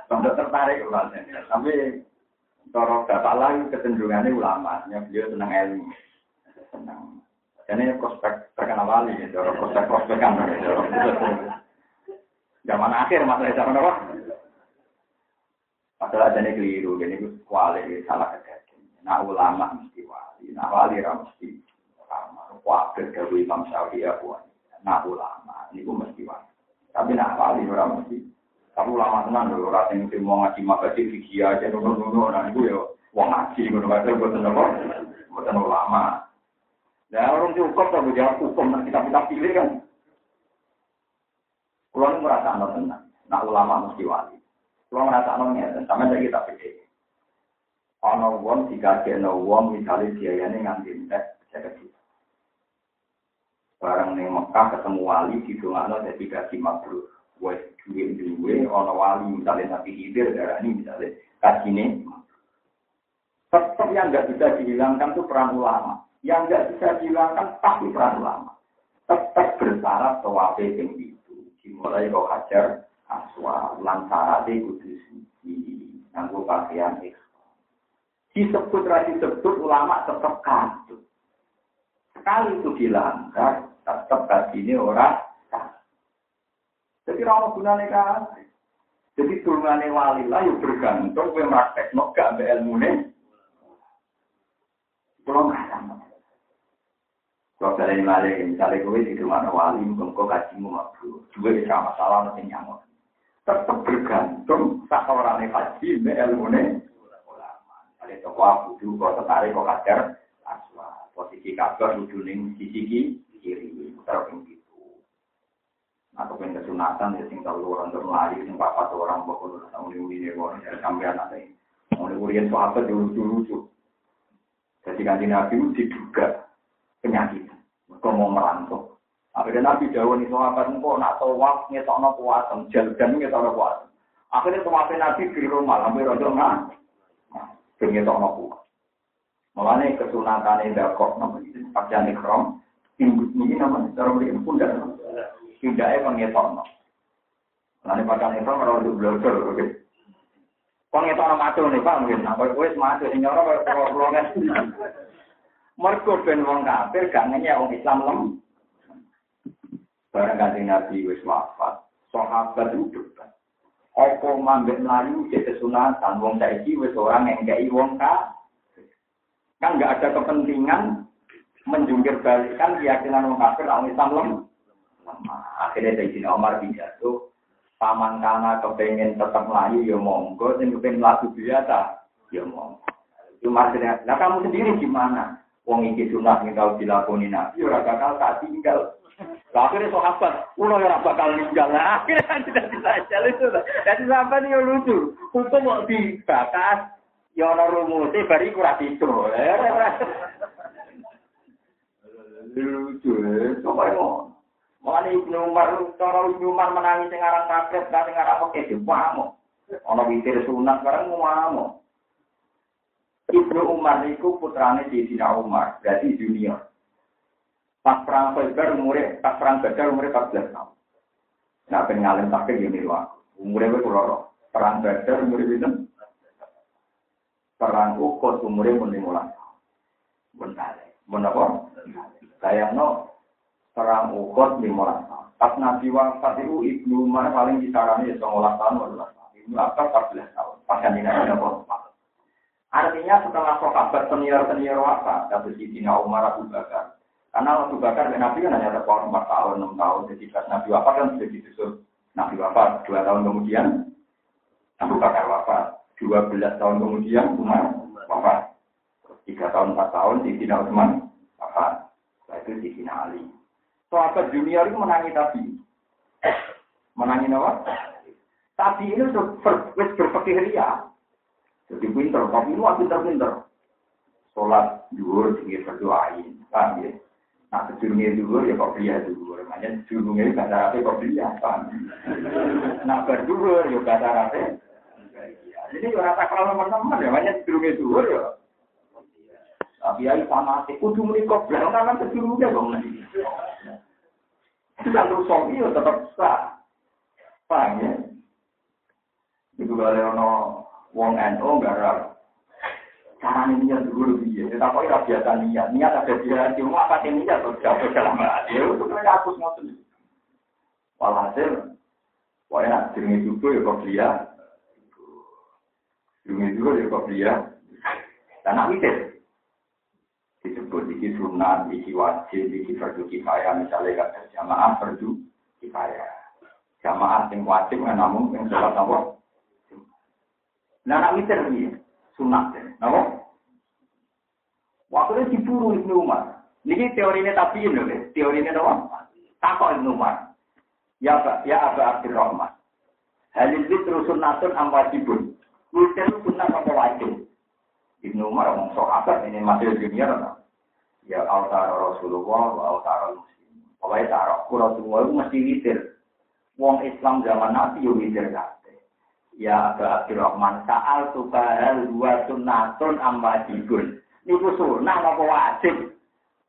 untuk tertarik ulama. Tapi kalau bapak lagi kecenderungannya ulama, ya beliau senang ilmu. Senang. Ini prospek terkenal wali, ya, prospek-prospek kan. Zaman akhir masalah cara apa? Masalah jadi keliru, jadi itu kuali salah kejadian. Nah ulama mesti wali, nah wali mesti ulama. Wakil dari Imam Syafi'i ya buat. Nah ulama, ini mesti wali. Tapi nah wali orang mesti. Tapi ulama tenang dulu, orang yang mau ngaji makasih fikih aja, nunggu-nunggu, nah itu ya wong ngaji, nunggu ngaji, buatan apa? Buatan ulama. Nah orang cukup, tapi jawab hukum, nanti kita pilih kan. Kalau merasa tenang, nah ulama mesti wali. Kalau merasa nongnya, sama saja kita pikir. Ono wong dikasih wong misalnya biayanya nganti entek jaga kita. Barang ning Mekah ketemu wali di dongakno dadi gaji mabrur. Wes duwe duwe ono wali misalnya Nabi Hidir darah ini misalnya kajine tetap yang nggak bisa dihilangkan itu peran ulama. Yang nggak bisa dihilangkan pasti peran ulama. Tetap bersyarat tawafe yang itu. Dimulai kau hajar aswa lan sarate kudu suci nganggo pakaian ikhram. Disebut ra disebut ulama tetap kandung. Sekali itu dilanggar, tetap ini orang Jadi orang gunanya kan. Jadi turunannya wali lah yang bergantung gue praktek no gak ilmu nih. Kalau nggak sama. Kalau dari wali, misalnya gue di rumah wali, mungkin kau kajimu mabuk. Juga bisa masalah nanti nyamuk tetap bergantung sak orang haji me ilmu ulama. Ada toko aku juga tertarik kok kajar aswa. Posisi kabar lucu ning sisi kiri terus gitu. Atau pengen kesunatan ya sing tahu orang terlari sing papat orang pokok tahu ini ini orang dari sampean nanti. Mau urian sahabat dulu lucu. Jadi kan Nabi diduga penyakit. Mereka mau merantau. Akhirnya Nabi Jawa nih sahabat engkau nak tawaf ngetokno kuatem, jalan ngetokno kuatem. Akhirnya tawaf Nabi di rumah, hampir rodo nggak, ngetokno kuat. Mulanya kesunatan yang dakok, namanya pakaian ikhram, ini namanya cara beri pundak, pundaknya pengetokno. Mulanya pakaian ikhram kalau untuk belajar, oke. Kau ngetokno macul nih pak, mungkin, apa gue semacul, ini orang kayak pulau-pulau kan. Wong kafir, gak ngenyek wong Islam lem. Barang kanjeng Nabi wis wafat, sahabat itu debat. Apa mambek melayu jadi sunatan, wong saiki wis orang yang ngekei wong ka. Kan nggak ada kepentingan menjungkir balikan keyakinan wong kafir orang Islam lem. Akhirnya Sayyidina Omar pidato, paman kana kepengen tetap melayu ya monggo, sing kepengen melaku biasa ya monggo. Maksudnya, nah kamu sendiri gimana? Wong iki sunah yang tahu dilakoni Nabi, ora bakal tak tinggal. Akhirnya sahabat, ulo yang bakal meninggal. Nah, akhirnya kan tidak bisa jalan itu. Jadi sahabat ini lucu. Hukum mau dibakas, ya ada rumusnya, bari kurang itu. Lucu, coba mau. Mulane Ibnu Umar, cara Ibnu Umar menangis sing aran kaget, sing aran oke, diwamo. Ana witir sunat bareng ngomong. Ibnu Umar niku putrane Sayyidina Umar, berarti junior. Pas perang Khaybar umure pas perang Badar umure 14 tahun. Nah, ben ngalim yo niru aku. Umure wis kula Perang Badar umure pinten? Perang Uhud umure mun 15 tahun. Kale. Mun apa? Sayangno perang Uhud 15 tahun. Pas Nabi wafat itu Ibnu Umar paling kisarannya 19 tahun 12 tahun. Ibnu Abbas 14 tahun. Pas kan ini ada Artinya setelah sahabat senior-senior wafat, Abu Sidina Umar Abu Bakar, karena Abu Bakar dan Nabi kan hanya terpaut 4 tahun, 6 tahun. Jadi pas Nabi wafat kan sudah disusul. Nabi wafat 2 tahun kemudian, Abu Bakar wafat. 12 tahun kemudian Umar wafat. 3 tahun, 4 tahun, Sidina Utsman wafat. Setelah itu Sidina Ali. Sahabat junior itu menangi Nabi. Menangi apa? Tapi ini ber, berpikir ria. Jadi pinter, tapi itu pinter-pinter. Sholat, juhur, tinggi berdoain. Paham ya? Nah, sejurungnya dulu ya kok beliau dulu. Makanya sejurungnya bahasa Arabnya kok beliau. Nah, berdua ya bahasa Arabnya. Jadi ya rata kalau teman-teman ya, makanya sejurungnya dulu ya. Tapi ya sama sih, kudu menikah belakang kan sejurungnya dong. Itu kan rusong ya tetap sah. Paham ya? Itu kalau ono wong NO garap Cara niat dulu lebih ya. Tapi kok biasa niat. Niat ada dia cuma apa niat terus jauh dalam hati. Itu kan aku ngoten. Walhasil, wah enak jenenge juga ya kok dia. Jenenge juga ya kok dia. Dan aku disebut iki sunat, iki wajib, iki fardu kifayah. Misalnya kata jamaah fardu kifayah. Jamaah yang wajib namun yang sholat apa? Nah, nak mikir ini sunat. Napa? Waktu itu diburu Ibnu Umar. Ini teorinya tapi ini, teorinya apa? Takut Ibnu Umar. Ya Pak, ya Aba Abdurrahman. Halil terus sunatun am wajibun. Witir sunat apa wajib? Ibnu Umar ngomong sahabat ini masih junior. Ya altar Rasulullah wa altar muslim. Pokoknya taruh Rasulullah itu mesti witir. Wong Islam zaman Nabi yo witir kan. Ya Aba Abdurrahman, sa'al tubahal dua sunnatun amwajibun. Niku sunnah apa wajib?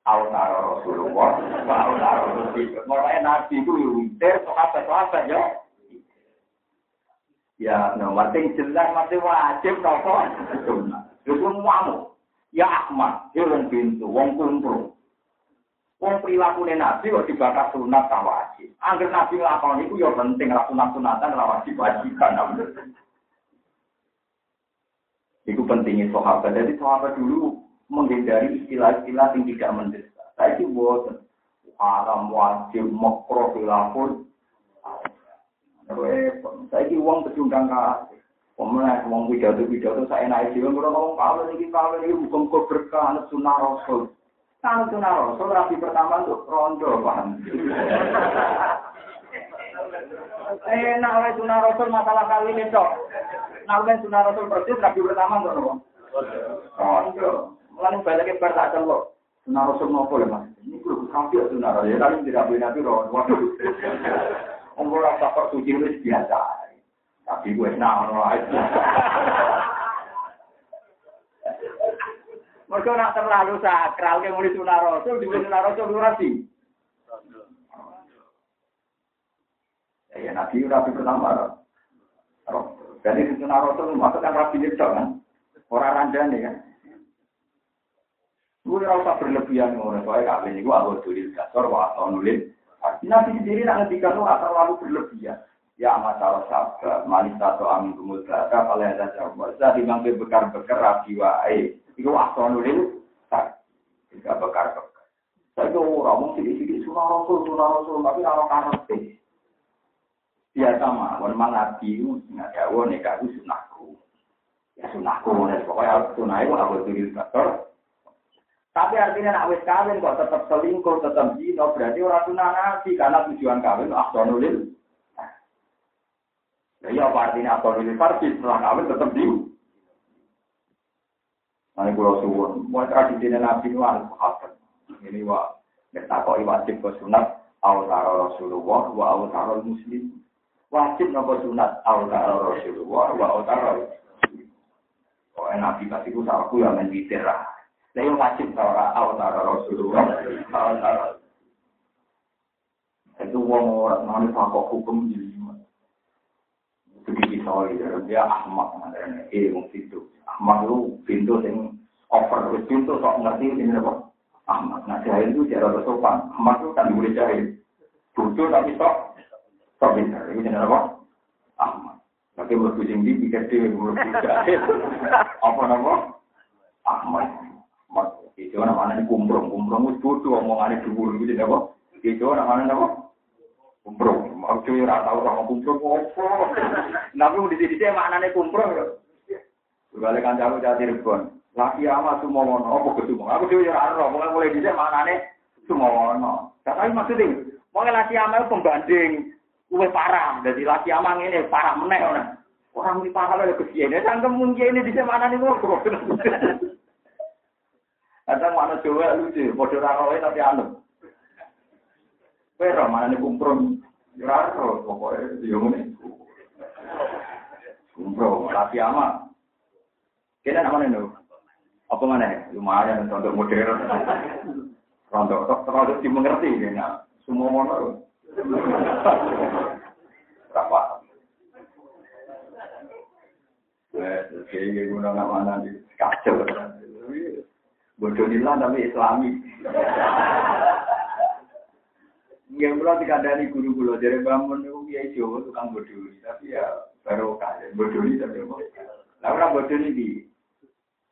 Autara Rasulullah, wa Rasulullah. Mulai Nabi itu witir, sahabat-sahabat ya. Ya, no, jelas masih wajib nopo sunnah. Itu semuamu. Ya Ahmad, wong pintu, wong kumpul. Wong perilaku nabi kok dibakar sunat tak wajib. Angger nabi nglakoni iku ya penting ra sunat sunatan ra wajib wajiban. Iku pentingnya sahabat. Jadi sahabat dulu menghindari istilah-istilah yang tidak mendesak. Saya itu buat haram wajib makro khilafun. Saya itu uang pecundang kasih. Pemenang uang pidato pidato saya naik jiwa. Kalau ngomong kalau ini kalau ini bukan kau berkah sunnah rasul. Kalau sunnah rasul pertama tuh rondo paham. Eh, nak oleh sunnah rasul masalah kali dok. Nak oleh sunnah rasul persis rapi pertama tuh nopo. Rondo. Mulai balik ke tak celok. Sunnah rasul nopo ya mas. Ini kudu kafir sunnah rasul. Ya kali tidak boleh nabi rondo. Waduh. Umur rasa persuci itu biasa. Tapi gue nah, Mereka nak terlalu sakral, yang mulai sunah rasul, di sunah rasul ora sih. Ya, nabi rabi pertama. Jadi di sunah rasul maksudnya rabi itu kan, orang ranjani kan. Gue rasa berlebihan ngono, soalnya kabeh niku aku tulis kasor wa nulis. Nabi sendiri nak ngendikan lu terlalu berlebihan. Ya masalah sabda, manis atau amin kemudian, kalau ada jawab, saya dimangke bekar-bekar rabi wae. Iku asal nulis, tidak bekar-bekar. Saya itu orang sidik-sidik surah rasul, surah rasul, tapi. Biasa mah, memang nabi itu nggak jauh nih kau sunahku. Ya sunahku, pokoknya sunah itu harus tulis bakar. Tapi artinya nak wis kawin kok tetap selingkuh, tetap zina, berarti orang sunah nabi karena tujuan kawin asal nulis. Ya, ya apa artinya asal nulis farsi setelah kawin tetap diu. Nanti pulau suwun, mau tradisi Nabi itu harus apa? Ini wa, kita kok wajib ke sunat, awtaro Rasulullah, wa awtaro Muslim. Wajib nopo sunat, awtaro Rasulullah, wa awtaro. Enak nabi pasti ku aku yang main witir lah. Saya wajib tara awtara Rasulullah. Awtara. Itu wong orang mana takut hukum jadi Begitu soalnya dia Ahmad namanya. Eh, wong itu. Ahmad itu pintu yang over, pintu sok ngerti ini apa? Ahmad. Nah, jahil itu cara bersopan. Ahmad itu kan boleh jahil. Bodoh tapi sok. Sok pintar. Itu jenis apa? Ahmad. Tapi mlebu sing ndi pikir dhewe mlebu jahil. <laughs> Apa nama? Ahmad. Ahmad. Itu namanya kumprong. Kumprong itu bodoh omongannya dhuwur gitu apa? Itu namanya apa? Kumprong. Mau cuy ora tau sama kumprong apa. Tapi di sini maknane kumprong lho. Balik kancaku jati rebon. Laki ama sumowono, apa ke? Aku dhewe ora ora, mulai mulai dhisik maknane sumowono. Tapi maksudnya, mulai laki ama pembanding Kue parah, jadi laki amang ini parah meneh orang. Orang ini parah lagi kesian. Ya sangkem mungkin ini di mana nih ngobrol. Kadang mana Jawa lucu, bodoh raroe tapi anu. Kue mana nih kumprong. Raro, pokoknya dia ngene. Kumprong, laki ama. Kita namanya nih. Apa mana? Lumayan untuk modern. Rontok, terlalu dimengerti ya. Semua mana. Berapa? Eh, kayak guna nggak mana kacau. Bodoh tapi Islami. Nggak pula dikandani guru guru dari bangun itu ya Jawa tukang bodoh tapi ya baru kaya bodoh tapi apa? Lah orang bodoh ini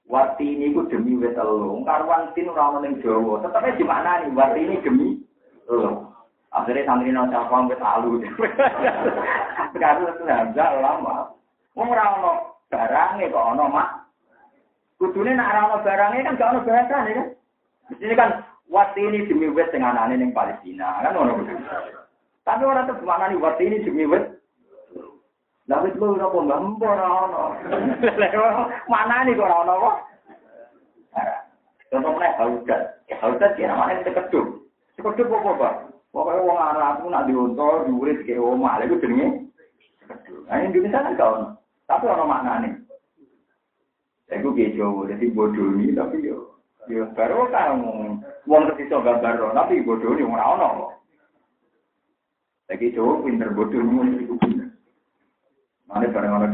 Wati ini ku demi wet elo. Karuan tin ora ono ning Jawa. Di mana nih? Wati ini demi elo. Akhirnya santri nang capang wis alu. Sekarang <laughs> itu hamzah lama. Wong ora ono barange kok ono mak. Kudune nek ora ono barange kan gak ono bahasane kan. Mesti kan wati ini demi wit sing anane ning Palestina kan ono. Tapi ora tuh mana nih wati ini demi wit. Lah wit lu ora mbah mbah ora ono. <laughs> Mana nih kok ora ono kok. Contohnya haudat. Haudat ya namanya tekeduk. Tekeduk apa, Pak? Pokoknya wong Arab nak diunta, diurit ke omah, lha iku jenenge Nah, Indonesia kan gak ono. Tapi ono maknane. Iku piye Jawa, dadi bodoni tapi yo yo baru kan wong iso gambar tapi bodoni ora ono. Lagi Jawa pinter bodoni iku pinter. Mana bareng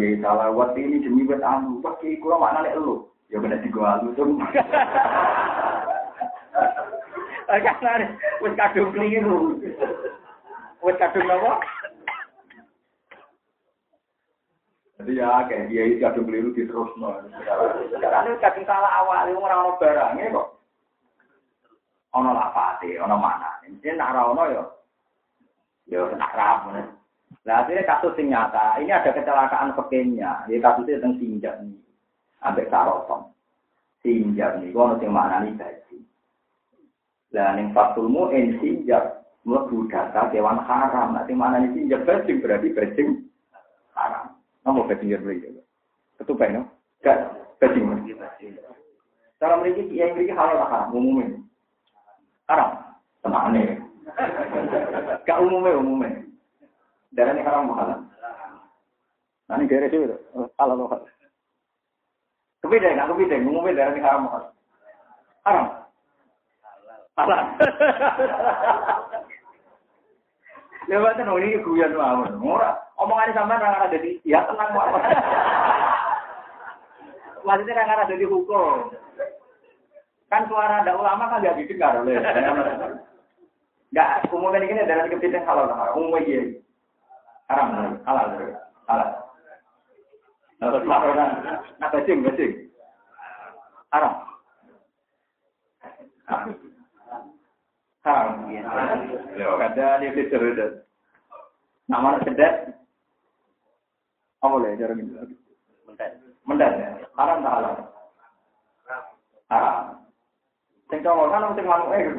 ini demi anu, pakai kurang makna lu, ya benar tiga alu tuh. <laughs> Karena wis kadung keliru. Kadung apa? Jadi ya kayak dia itu kadung keliru di terus ini kadung salah awal itu orang barangnya kok. Ono lapate, ono mana? Ini nak ono yo. Yo nak rapi. Nah, akhirnya kasus yang nyata, ini ada kecelakaan pekenya. Ini kasusnya tentang sinjak nih. Ambek sarotong. Sinjak nih, gua yang mana nih gaji. Lah ning fasulmu en sinjak mlebu data kewan haram. Nanti mana nih sinjak bajing berarti bajing Nomor bajing ya beli. Ketupai no? Gak bajing. Cara mereka yang mereka halal haram umumnya. Haram. Tenang nih. Gak umumnya umumnya. Darah ini haram halal. Nah ini daerah itu halal halal. Kepideng, nggak kepideng. Umumnya darah ini haram halal. Haram. Halal. Lewat kan ini guyon mawon. Ora omongan sampean ora ada di ya tenang mawon. <laughs> Maksudnya kan ada di hukum. Kan suara ada ulama kan gak didengar oleh. Enggak, umumnya ini darah kepideng halal halal. Umumnya haram halal halal. Terus laporan nah bajing bajing. Haram. Haram. Yo kada dia fitur itu nama sedet apa boleh cara gitu mendet mendet haram tak halal haram. Sing cowok kan sing eh. <laughs>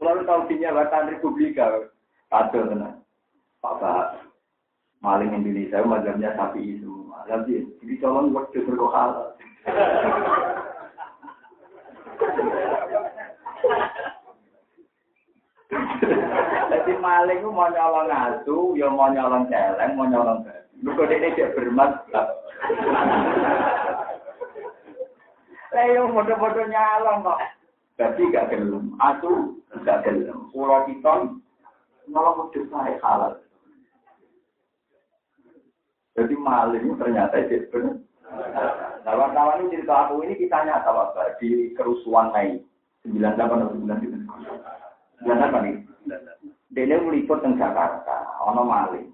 Lalu tahu dinya bahkan Republika, Kacau tenan. Bapak maling Indonesia mazhabnya sapi itu. Jadi jadi calon waktu berkohal. <laughs> <laughs> Jadi maling mau nyolong asu, ya mau nyolong celeng, mau nyolong babi. Ini dia bermat. <laughs> Lah yo bodoh-bodoh nyalong kok. Jadi gak gelem. Aku gak gelem. Pulau piton nolong wedhus saya halal. Jadi maling ternyata itu benar. Wartawan ini cerita aku ini kita nyata Pak, di kerusuhan Mei 98 atau 99. 98 nih. Dia meliput di Jakarta, ono maling.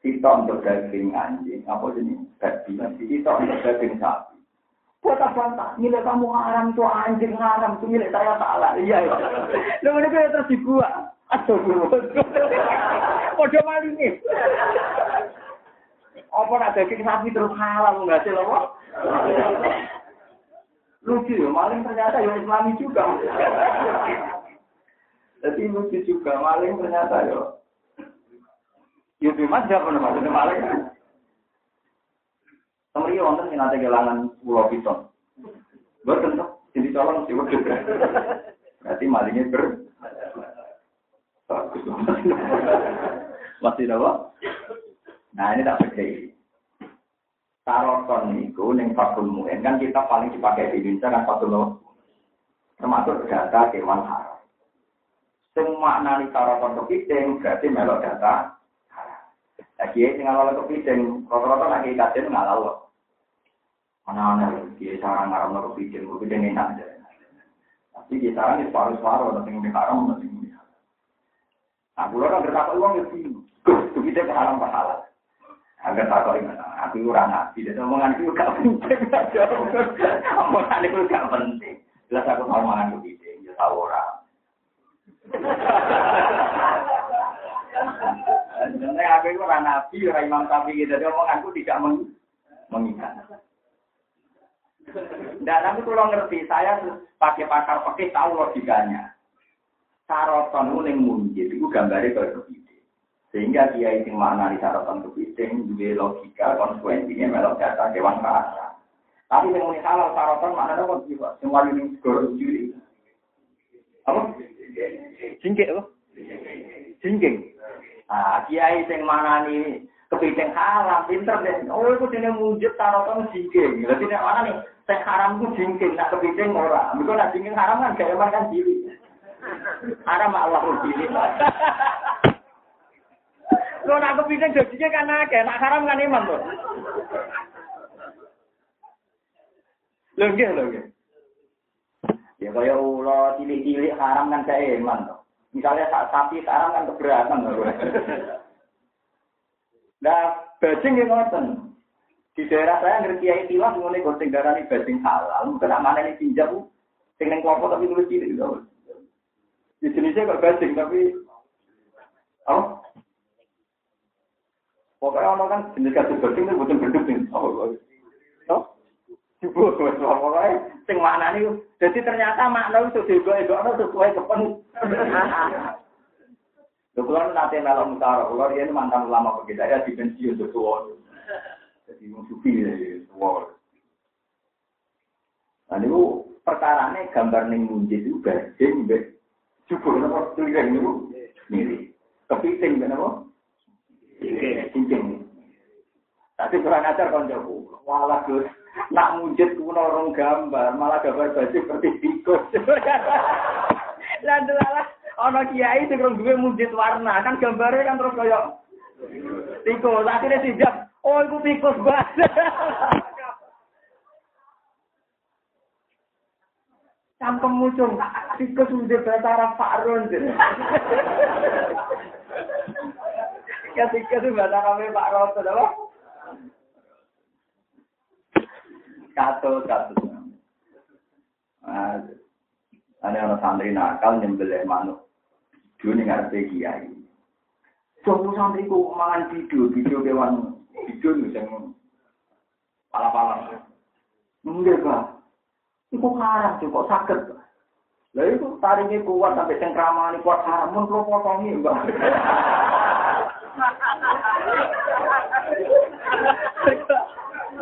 Kita untuk daging anjing, apa jenis babi, kita untuk daging sapi. Buat apa Nilai kamu haram tuh anjing haram tuh milik saya salah. Iya ya. Lu mereka terus dibuat. Aduh, Podo malingnya. Apa nak daging sapi terus halal nggak sih lo? Lucu ya, maling ternyata ya Islami juga. Jadi lucu juga, maling ternyata ya. Ya bagaimana siapa nama maling? Temri wonten yang nanti kehilangan pulau piton. Betul tuh, jadi colong sih betul. Berarti malingnya ber. Masih apa? Nah ini tak percaya. Taroton itu neng fakul muen kan kita paling dipakai di Indonesia kan fakul termasuk data kewan haram. Semua nani taroton kepiting berarti melok data lagi sing ngalalo kepiting, rata-rata lagi kajen ngalalo. Mana-mana, dia sarang ngaram lo kepiting, kepiting enak aja. Tapi dia sarang itu separuh-separuh, tapi yang haram, tapi yang Nah, gue kan bertakwa uang ya bingung. Kepiting haram halal. Agar tak kau ingat, aku kurang nabi, dan omongan itu gak penting. <laughs> Omongan itu gak penting. Jelas aku tahu omongan kepiting, ya tahu orang. Sebenarnya aku itu orang nabi, orang imam sapi gitu. Jadi omonganku tidak meng mengikat. Dan tapi kalau ngerti, saya pakai pakar pakai tahu logikanya. Saroton itu yang munjid, itu gambarnya kayak kepiting. Sehingga dia itu mana di saroton kepiting, juga logika, konsekuensinya melok data dewan rasa. Tapi yang mau salah saroton kok juga, semua ini juri. Apa? Jingkik apa? Jingkik. Nah, kiai sing manani kepiting haram, pinter deh. Oh, itu jenis wujud tarotan jingking. Jadi nek mana nih, sing haram itu jingking, nak kepiting ora. Mereka nak jingking haram kan gaya kan diri. Haram Allah diri. Lo nak kepiting jadinya kan akeh, nak haram kan iman tuh. Lho nggih lho nggih. Ya kaya ulo cilik-cilik haram kan gak tuh. Misalnya sapi sekarang kan keberatan. Nah, <laughs> bajing yang ngoten. Di daerah saya ngerti ya itilah mengenai goseng darah ini bajing halal. Mungkin mana ini pinjam, tinggal kelompok tapi nulis ini. Di jenisnya kok bajing tapi, oh, Pokoknya orang kan jenis kasih bajing itu bukan berduk oh, Jubur, pokoknya sing mana nih. Jadi ternyata makna itu juga itu sesuai kepen. <laughs> Kebetulan nanti malam utara, kalau dia ini mantan ulama begitu ya di pensiun sesuatu. Jadi musuhi ya, sesuatu. Nah itu perkara ini gambar ning munjid itu bajing, jubur, nama tulisan itu mirip. Kepiting, kenapa? Cincin. Tapi kurang ajar kan jauh. Walah Gus, nak mujud kuno orang gambar, malah gambar baju seperti tikus. Lan <laughs> lah, ana kiai sing duwe mujud warna, kan gambarnya kan terus kaya tikus. Akhirnya sijab, oh itu tikus banget. <laughs> Cangkem muncul, tikus udah bahasa Arab Fakrun. <laughs> Ya tikus itu bahasa Arab Pak Roto, apa? Satu satu. nah ada orang santri nakal nyembelih manuk. Dia ini ngerti kiai. Jomu santri ku mangan video video kewan video nih yang pala pala enggak kak itu karang sih kok sakit lah itu taringnya kuat sampai cengkrama nih kuat karang pun lo potongi enggak <laughs>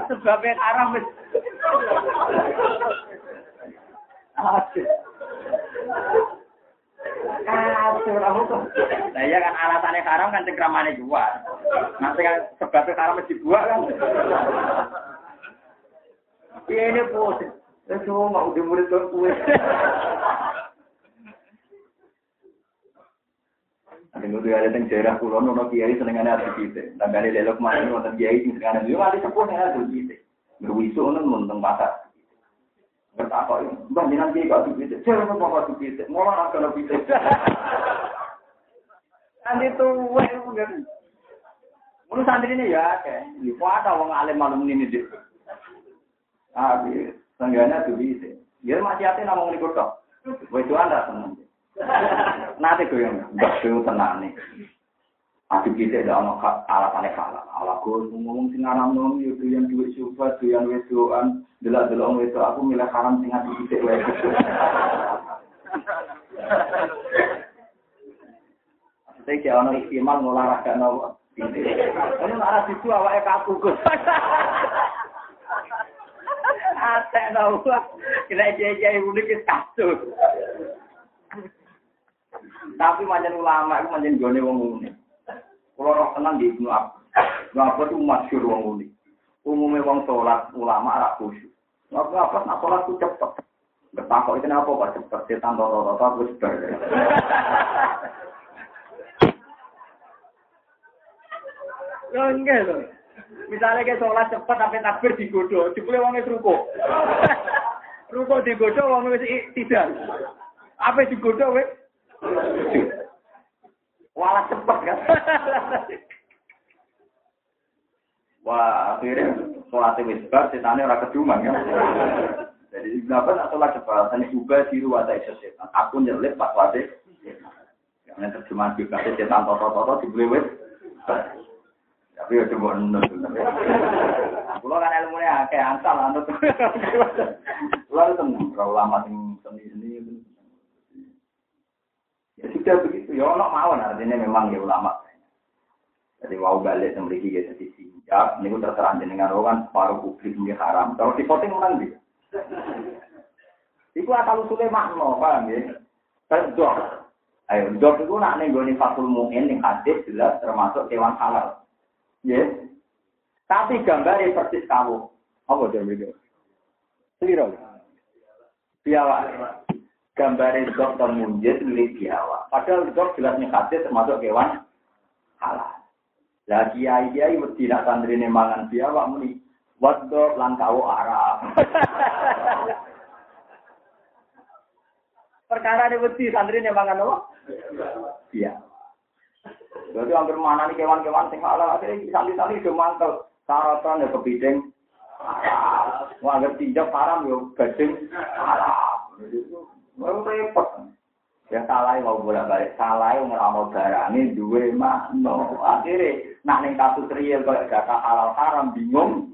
sebabnya karang Nah iya kan alasannya haram kan cengkramannya jual. Nanti kan sebabnya haram dibuat kan. Iya ini. Eh cuma mau di murid kok kue. Ada nutu ada teng daerah kulon nono kiai senengane adu kita. Tanggane lelok mana wonten kiai sing senengane yo ati sepuh nek adu kita. Berwisu ono mun pasar. Yo. Mbah jenengan kiai kok adu kita. Jare kok kok adu kita. Ngono ana kita. Andi tuwe bener. Mun santri ini ya kayak, ada wong alim malam ini deh. Ah, sengganya tuh bisa. Dia masih hati namung ini kodok. Itu anda seneng. <laughs> Nanti gue yang gak gue tenang nih. Aduh kita ada anak alat aneh kalah. Ala gue ngomong sing anak nom itu yang duit suka, itu yang wedoan, delak delok wedo. Aku milih haram sing adu kita wedo. Saya kayak orang istimal ngolahraga nopo. Ini arah situ awake kaku Gus. Ate tau. Kira jaya unik ke kasus. Tapi macam ulama itu macam gone wong unik. Kalau roh tenang di Ibnu Abbas. Ibnu Abbas itu masyur wong unik. Umumnya wong sholat ulama arah khusyuk. Ibnu Abbas nak sholat itu cepet. Bertakok itu apa kok cepet? Setan aku sebar. Yo enggak. Misalnya kayak sholat cepat sampai takbir digodoh, dipulih wongnya ruko. ruko digodoh wongnya tidak. Apa digodoh wes? Walah cepat kan. <laughs> Wah, akhirnya sholat wis bar, setannya ora keduman kan. Jadi kenapa nak sholat cepat? Tanya juga di ruang iso setan. Aku nyelip pas wate. Yang terjemahan juga setan toto-toto dibeli wis. Tapi ya coba nunut. Kulo kan ilmu nya akeh ansal anut. <laughs> Kulo tenang, kalau lama sing seni ini. Ya sudah begitu, ya ono mawon artinya memang ya ulama. Jadi mau balik memiliki ya jadi siap, ini udah terang dengan kan paruh publik ini haram. Kalau di voting orang dia. Iku asal usulnya makna, paham ya? Kan dok. Ayo, dok itu nak nenggoni fakul mungkin yang hadis jelas termasuk hewan halal. Ya. Tapi gambarnya persis kamu. Apa dia video? Seliro. Biawa. Gambarnya dok temunjit milik biawa. Padahal dok jelasnya hadis termasuk hewan halal. Lah kiai kiai mesti nak santri mangan biawa muni. Wadok langkau Arab. <laughs> Perkara ini mesti santri mangan apa? Biawa. Jadi hampir mana nih kewan-kewan sing halal akhirnya santri-santri itu mantel. Saratan ya kepiting. Wah, agak tinjau haram yo gading haram. Mau repot. Ya salah mau bolak balik salah ngelamau barangnya dua makno. Akhirnya nak ning kasus real kalau data halal haram bingung.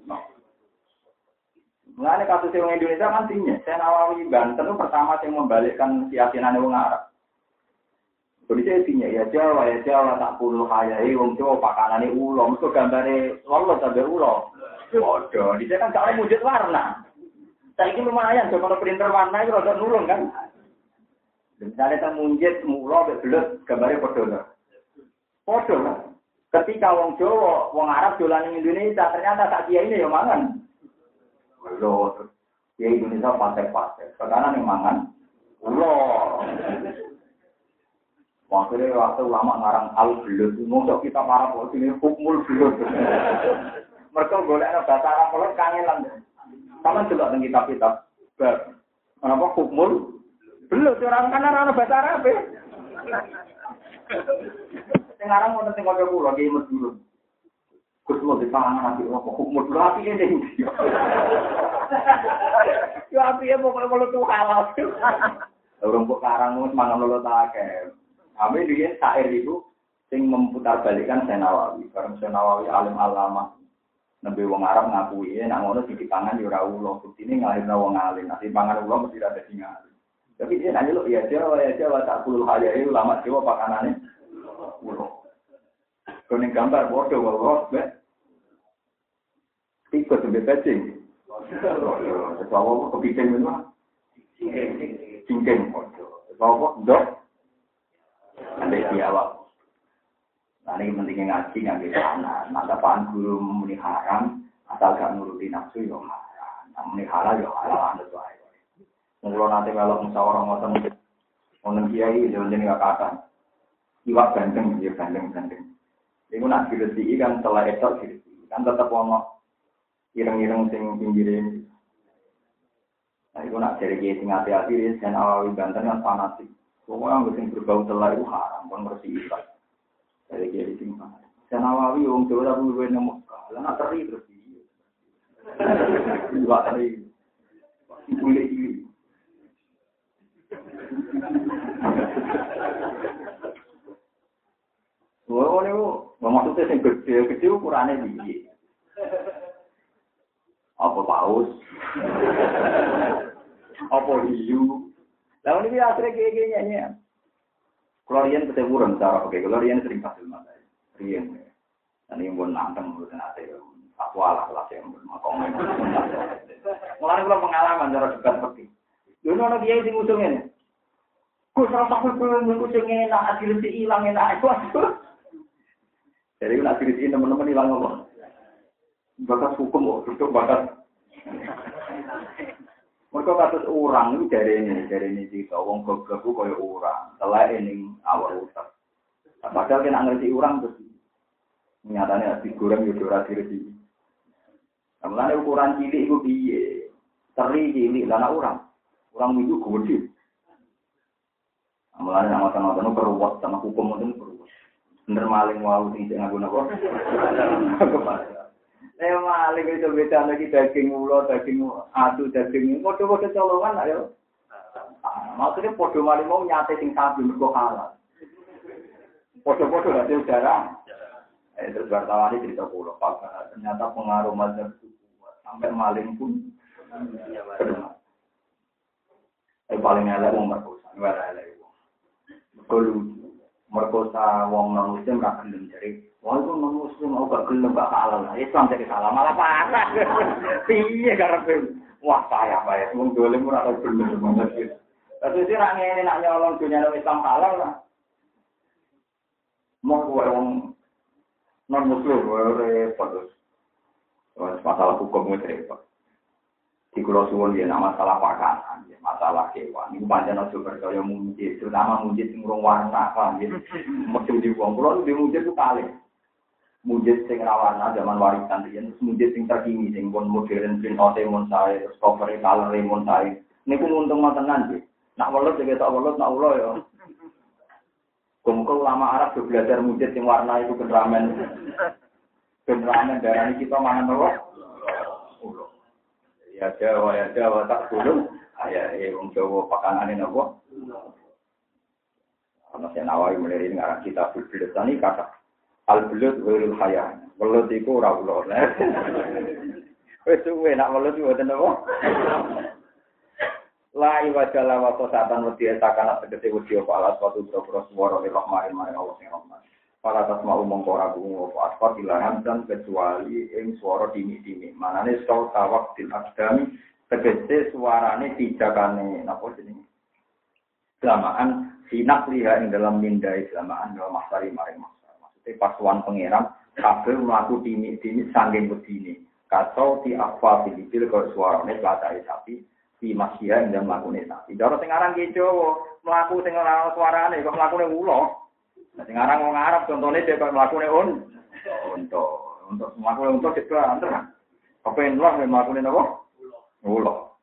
Mengenai kasus yang Indonesia kan tinggi. Saya Nawawi Banten itu pertama yang membalikkan keyakinan orang Arab. Saya tinggi ya Jawa ya Jawa tak puluh hayai wong Jawa pakanane ulo. Mesti gambare lolos sampai ulo. Waduh, di kan kalau wujud warna. Saya ini lumayan, kalau printer warna itu rada nurun kan. Misalnya kita munjit, mulo, bebelut, gambarnya podo. Podo lah. Ketika wong Jawa, wong Arab jualan Indonesia, ternyata tak dia ini yang mangan. Loh, ya Indonesia pasek-pasek. Sekarang yang mangan, ulo. Waktu waktu ulama ngarang al belut, ngomong kita para polisi ini hukmul belut. Mereka boleh ada bahasa Arab kalau kangenan. Sama juga dengan kitab-kitab. Kenapa hukmul Belum, orang kan orang bahasa Arab ya. Sekarang mau nanti ngomong pulau, dia imut dulu. Gus mau di pangan nanti apa hukum dulu api ini. Yo api ya mau kalau tuh halal. Orang kok karang mau mangan lolo tak Kami dia sair itu sing memutar balikan Senawawi. Karena Senawawi alim alama. Nabi wong Arab ngakui, nak ngono di pangan yo ora ulo. Ini ngalirna wong alim. Nanti pangan ulo mesti ada sing ngalim. Tapi dia nanya lo, ya Jawa, ya Jawa, tak puluh hari itu lama Jawa pakanannya. Ulo. Kuning gambar bodoh, walau, be. Ikut sampai pecing. Sesuatu kepiting itu mah. Cincin. Sesuatu dok. Ada siapa? Nah ini pentingnya ngaji ngambil sana. Mata pan guru memuni haram, asal gak nuruti nafsu yo haram. Ini halal ya halal anut wae. Mula nanti melok musyawarah ngoten ngoten kiai yo jenenge kata. Iwak gandeng ya gandeng gandeng. Iku nak diresi kan setelah esok diresi. Kan tetep ono ireng-ireng sing pinggirin. Nah, itu nak dari kiai sing hati-hati, dan awawi banten kan fanatik. Pokoknya nggak sing berbau telah itu haram, kan bersih ikat. Dari kiai sing fanatik. Dan awawi, orang Jawa tapi gue nemu, lah nak teri terus <laughs> Dua teri. Ini. Wah, ini maksudnya yang gede, gede ukurannya tinggi. Apa paus? Apa hiu? Lalu ini akhirnya kayak gini ya. Kalau rian ketemu orang cara oke, kalau rian sering kasih mata, rian. Dan ini pun nanteng menurut nanti, aku alah kelas yang bermakom. Mulai pengalaman cara dekat seperti. Dulu orang dia yang ngusungin. Gue serasa aku belum ngusungin, enak, hasil si hilang enak. Jadi nak diri teman-teman hilang ngomong. Batas hukum kok, duduk batas. Mereka kasus orang itu dari ini, dari ini cerita, wong goblok itu kaya orang, telah ini awal utak. Padahal kena ngerti orang terus, nyatanya digoreng ya ora direti. Mulane ukuran cilik itu piye? Teri cilik lah orang. Orang itu gede. Mulane nama sama itu keruwet sama hukum itu keruwet. Bener maling wau sing ngaku napa? <laughs> Eh maling itu beda lagi daging ulo, daging adu, daging podo-podo colongan ayo. Maksudnya podo maling mau nyate sing sapi mergo halal. Podo-podo hasil darah. Eh terus wartawan ini cerita pulau, Pak. Ternyata pengaruh mazhab itu kuat. Sampai maling pun Eh paling elek wong merkosa, ora elek wong. Mergo merkosa wong non muslim ra gelem Wah itu non muslim mau gak gelem gak halal. Islam jadi salah malah parah. <laughs> Piye karepe? Wah payah payah. Wong dolim ora tau gelem banget. Tapi sih nak ngene nak nyolong dunia Islam halal lah. Mau wong non muslim gue repot. Masalah hukum itu repot. Di Kulo Suwon dia nama masalah pakanan, masalah kewan. Ini panjang aja percaya mujid, terutama mujid yang warna, paham ya. Di Kulo Kulo di mujid itu kali mujid sing rawana zaman warisan riyen mujid sing terkini sing pun modern print out mon sae terus cover color mon sae niku untung tenan nggih nak welut juga tak welut nak ulo ya Kumpul lama Arab juga belajar mujid sing warna itu genramen genramen darah kita mangan apa? Ulo. Ya Jawa ya Jawa tak dulu. Ayah ya wong Jawa pakanan ini apa? Karena saya nawai mulai ini ngarang kita berbeda tani kata Al belut wirul kaya. Belut iku ora ulo. <laughs> Wis suwe nak belut iku boten apa? <laughs> La iwajala wa satan wedi etakan tegese wedi apa alas watu boro swara li rahmani mari Allah sing rahmat. Para tasma umum ora bungu apa asfar ilahan dan kecuali ing swara dini-dini. Manane saut tawak til akdami tegese suarane tijakane napa jenenge? Selamaan sinak liha ing dalam mindai selamaan dalam masari maring pasuan pangeran kabeh mlaku dini-dini sanging wedine. Kacau di akwa filibil kok suarane latae sapi di ing dalam mlakune sapi. Cara sing aran ki Jawa mlaku suarane kok mlakune ulo nah aran wong Arab contone dhek kok mlakune un untuk untuk mlakune untuk cek antar kepen lah mlakune napa ulo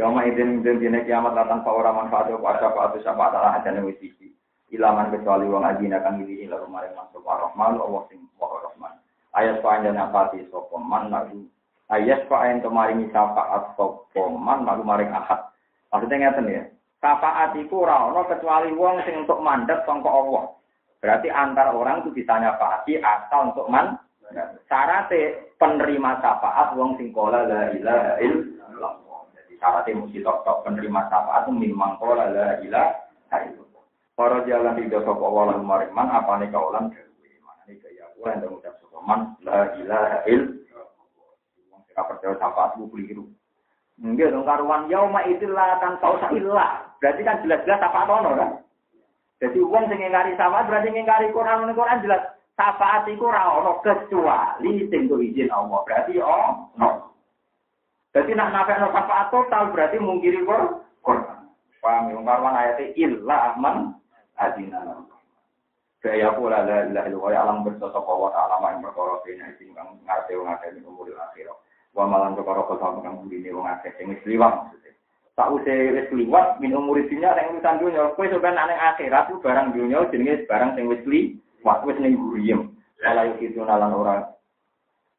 Yama idin idin dina kiamat latan fa ora manfaat apa ada apa ada apa ada hajane wis iki ilaman kecuali wong adina kang ini ila kemarin masuk rahman Allah sing rahman ayat panjang apa di sapa man lagu ayat paen kemarin syafaat sapa man lagu maring ahad maksudnya ngeten ya syafaat iku ora kecuali wong sing untuk mandat sangka Allah berarti antar orang itu bisa nyafaati asal untuk man syaratnya penerima syafaat wong sing kola la ilaha illallah jadi syaratnya mesti tok penerima syafaat memang kola la ilaha illallah Para jalan di dosa kawalan mariman apa nih kawalan dewi. Mana nih gaya aku yang mengucap sokoman la ilaha il. Wong sing percaya sapa aku keliru. Enggak dong karuan yauma itulah kan tau ilah. Berarti kan jelas-jelas apa ono kan? Jadi uang sing ngingkari sama berarti ngingkari Quran Quran jelas syafaat iku ora kecuali sing izin Allah. Berarti oh no. Jadi nak nafek no syafaat total berarti mungkiri Quran. Paham ya? Karwan ayatnya illa aman adina. Saya pula la ilaha illallah alam bersosok wa ta'ala yang perkara bina sing kang akeh ing umur akhir. Wa malan perkara kok kang bune wong akeh sing wis liwat maksudnya. Tak usah wis liwat min umur dunya sing urusan dunya. Kowe sampeyan nang akhirat ku barang dunya jenenge barang sing wis liwat wis ning guriem. Ala yukitu nalan ora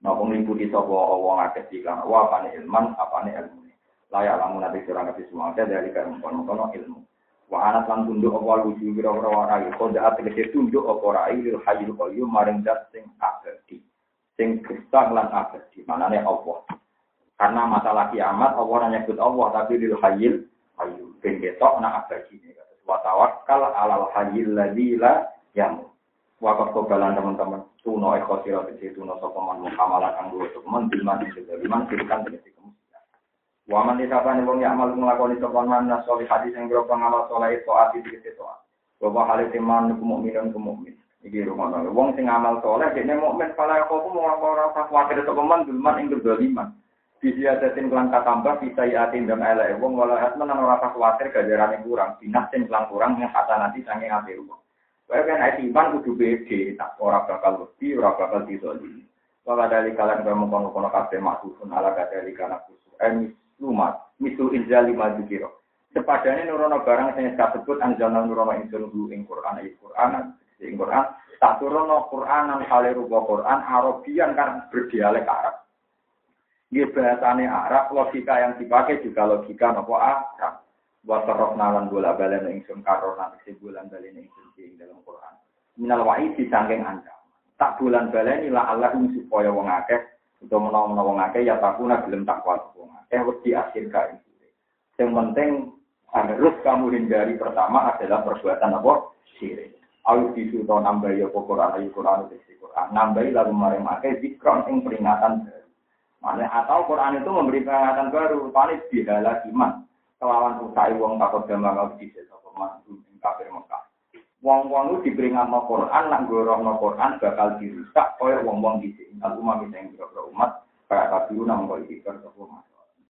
Napa nglimputi sapa wong akeh dikang wa apane ilman apane ilmu. Layak lamun nabi sira nabi semua ada dari kan kono ilmu. Wa anat lan tunduk apa wuju kira-kira warai kode ategese tunduk apa rai lil hayyul qayyum maring zat sing abadi. Sing gesah lan abadi. Manane Allah. Karena masalah kiamat Allah hanya nyebut Allah tapi lil hayyul qayyum. Ben ketok nak abadi. Wa tawakkal alal hayyil ladzi la yamut. Wakaf kobalan teman-teman tuno siro kecil tuno sopaman muhammalah kanggo sopaman bilman juga bilman kirikan tegesi kemudian. Waman disapa nih wong amal ngelakoni sopaman mana soli hadis yang berapa ngamal soleh toat di tegesi toat. Bapak halis iman kemukminan kemukmin. Iki rumah nol. Wong sing amal soleh dia mukmin pala aku pun mau orang tak khawatir sopaman bilman ing berdoliman. Bisi adatin kelan tambah bisa yatin dan elek wong walau asman orang tak khawatir gajaran kurang. Binas sing kelan kurang yang kata nanti sange ngapi rumah. Kaya kan ayat iman kudu beda, tak ora bakal lebih, ora bakal dizolimi. Wala dari kalian kamu kono-kono kafe maksudun ala dari kana kusu. Eh, lumat, misu injal lima jukiro. Sepadane nurono barang sing disebut anjana nurono insun hu ing Quran ayat Quran ing Quran tak Quran nang kale rupa Quran Arabian kan berdialek Arab. Dia bahasane Arab, logika yang dipakai juga logika nopo Arab. Wasarok nalan bola balen ingsun karonan isi bulan balen ingsun ing dalam Quran. Minal wa'i disangking anda. Tak bulan balen ila Allah supaya wong akeh atau menawa wong akeh ya takuna gelem takwa wong akeh wedi akhir kae. Yang penting harus kamu hindari pertama adalah perbuatan apa? Syirik. Ayo disu to nambah ya Quran ayo Quran itu Quran. Nambah lalu maring make zikron ing peringatan baru. Mana atau Quran itu memberi peringatan baru, paling bihala iman kelawan usai wong takut gambar nggak bisa sapa mantu ing kafir Mekah. Wong-wong itu diperingatno Quran nak no Quran bakal dirusak koyo wong-wong di sini. Aku mami sing kira umat kayak kafiru nang kok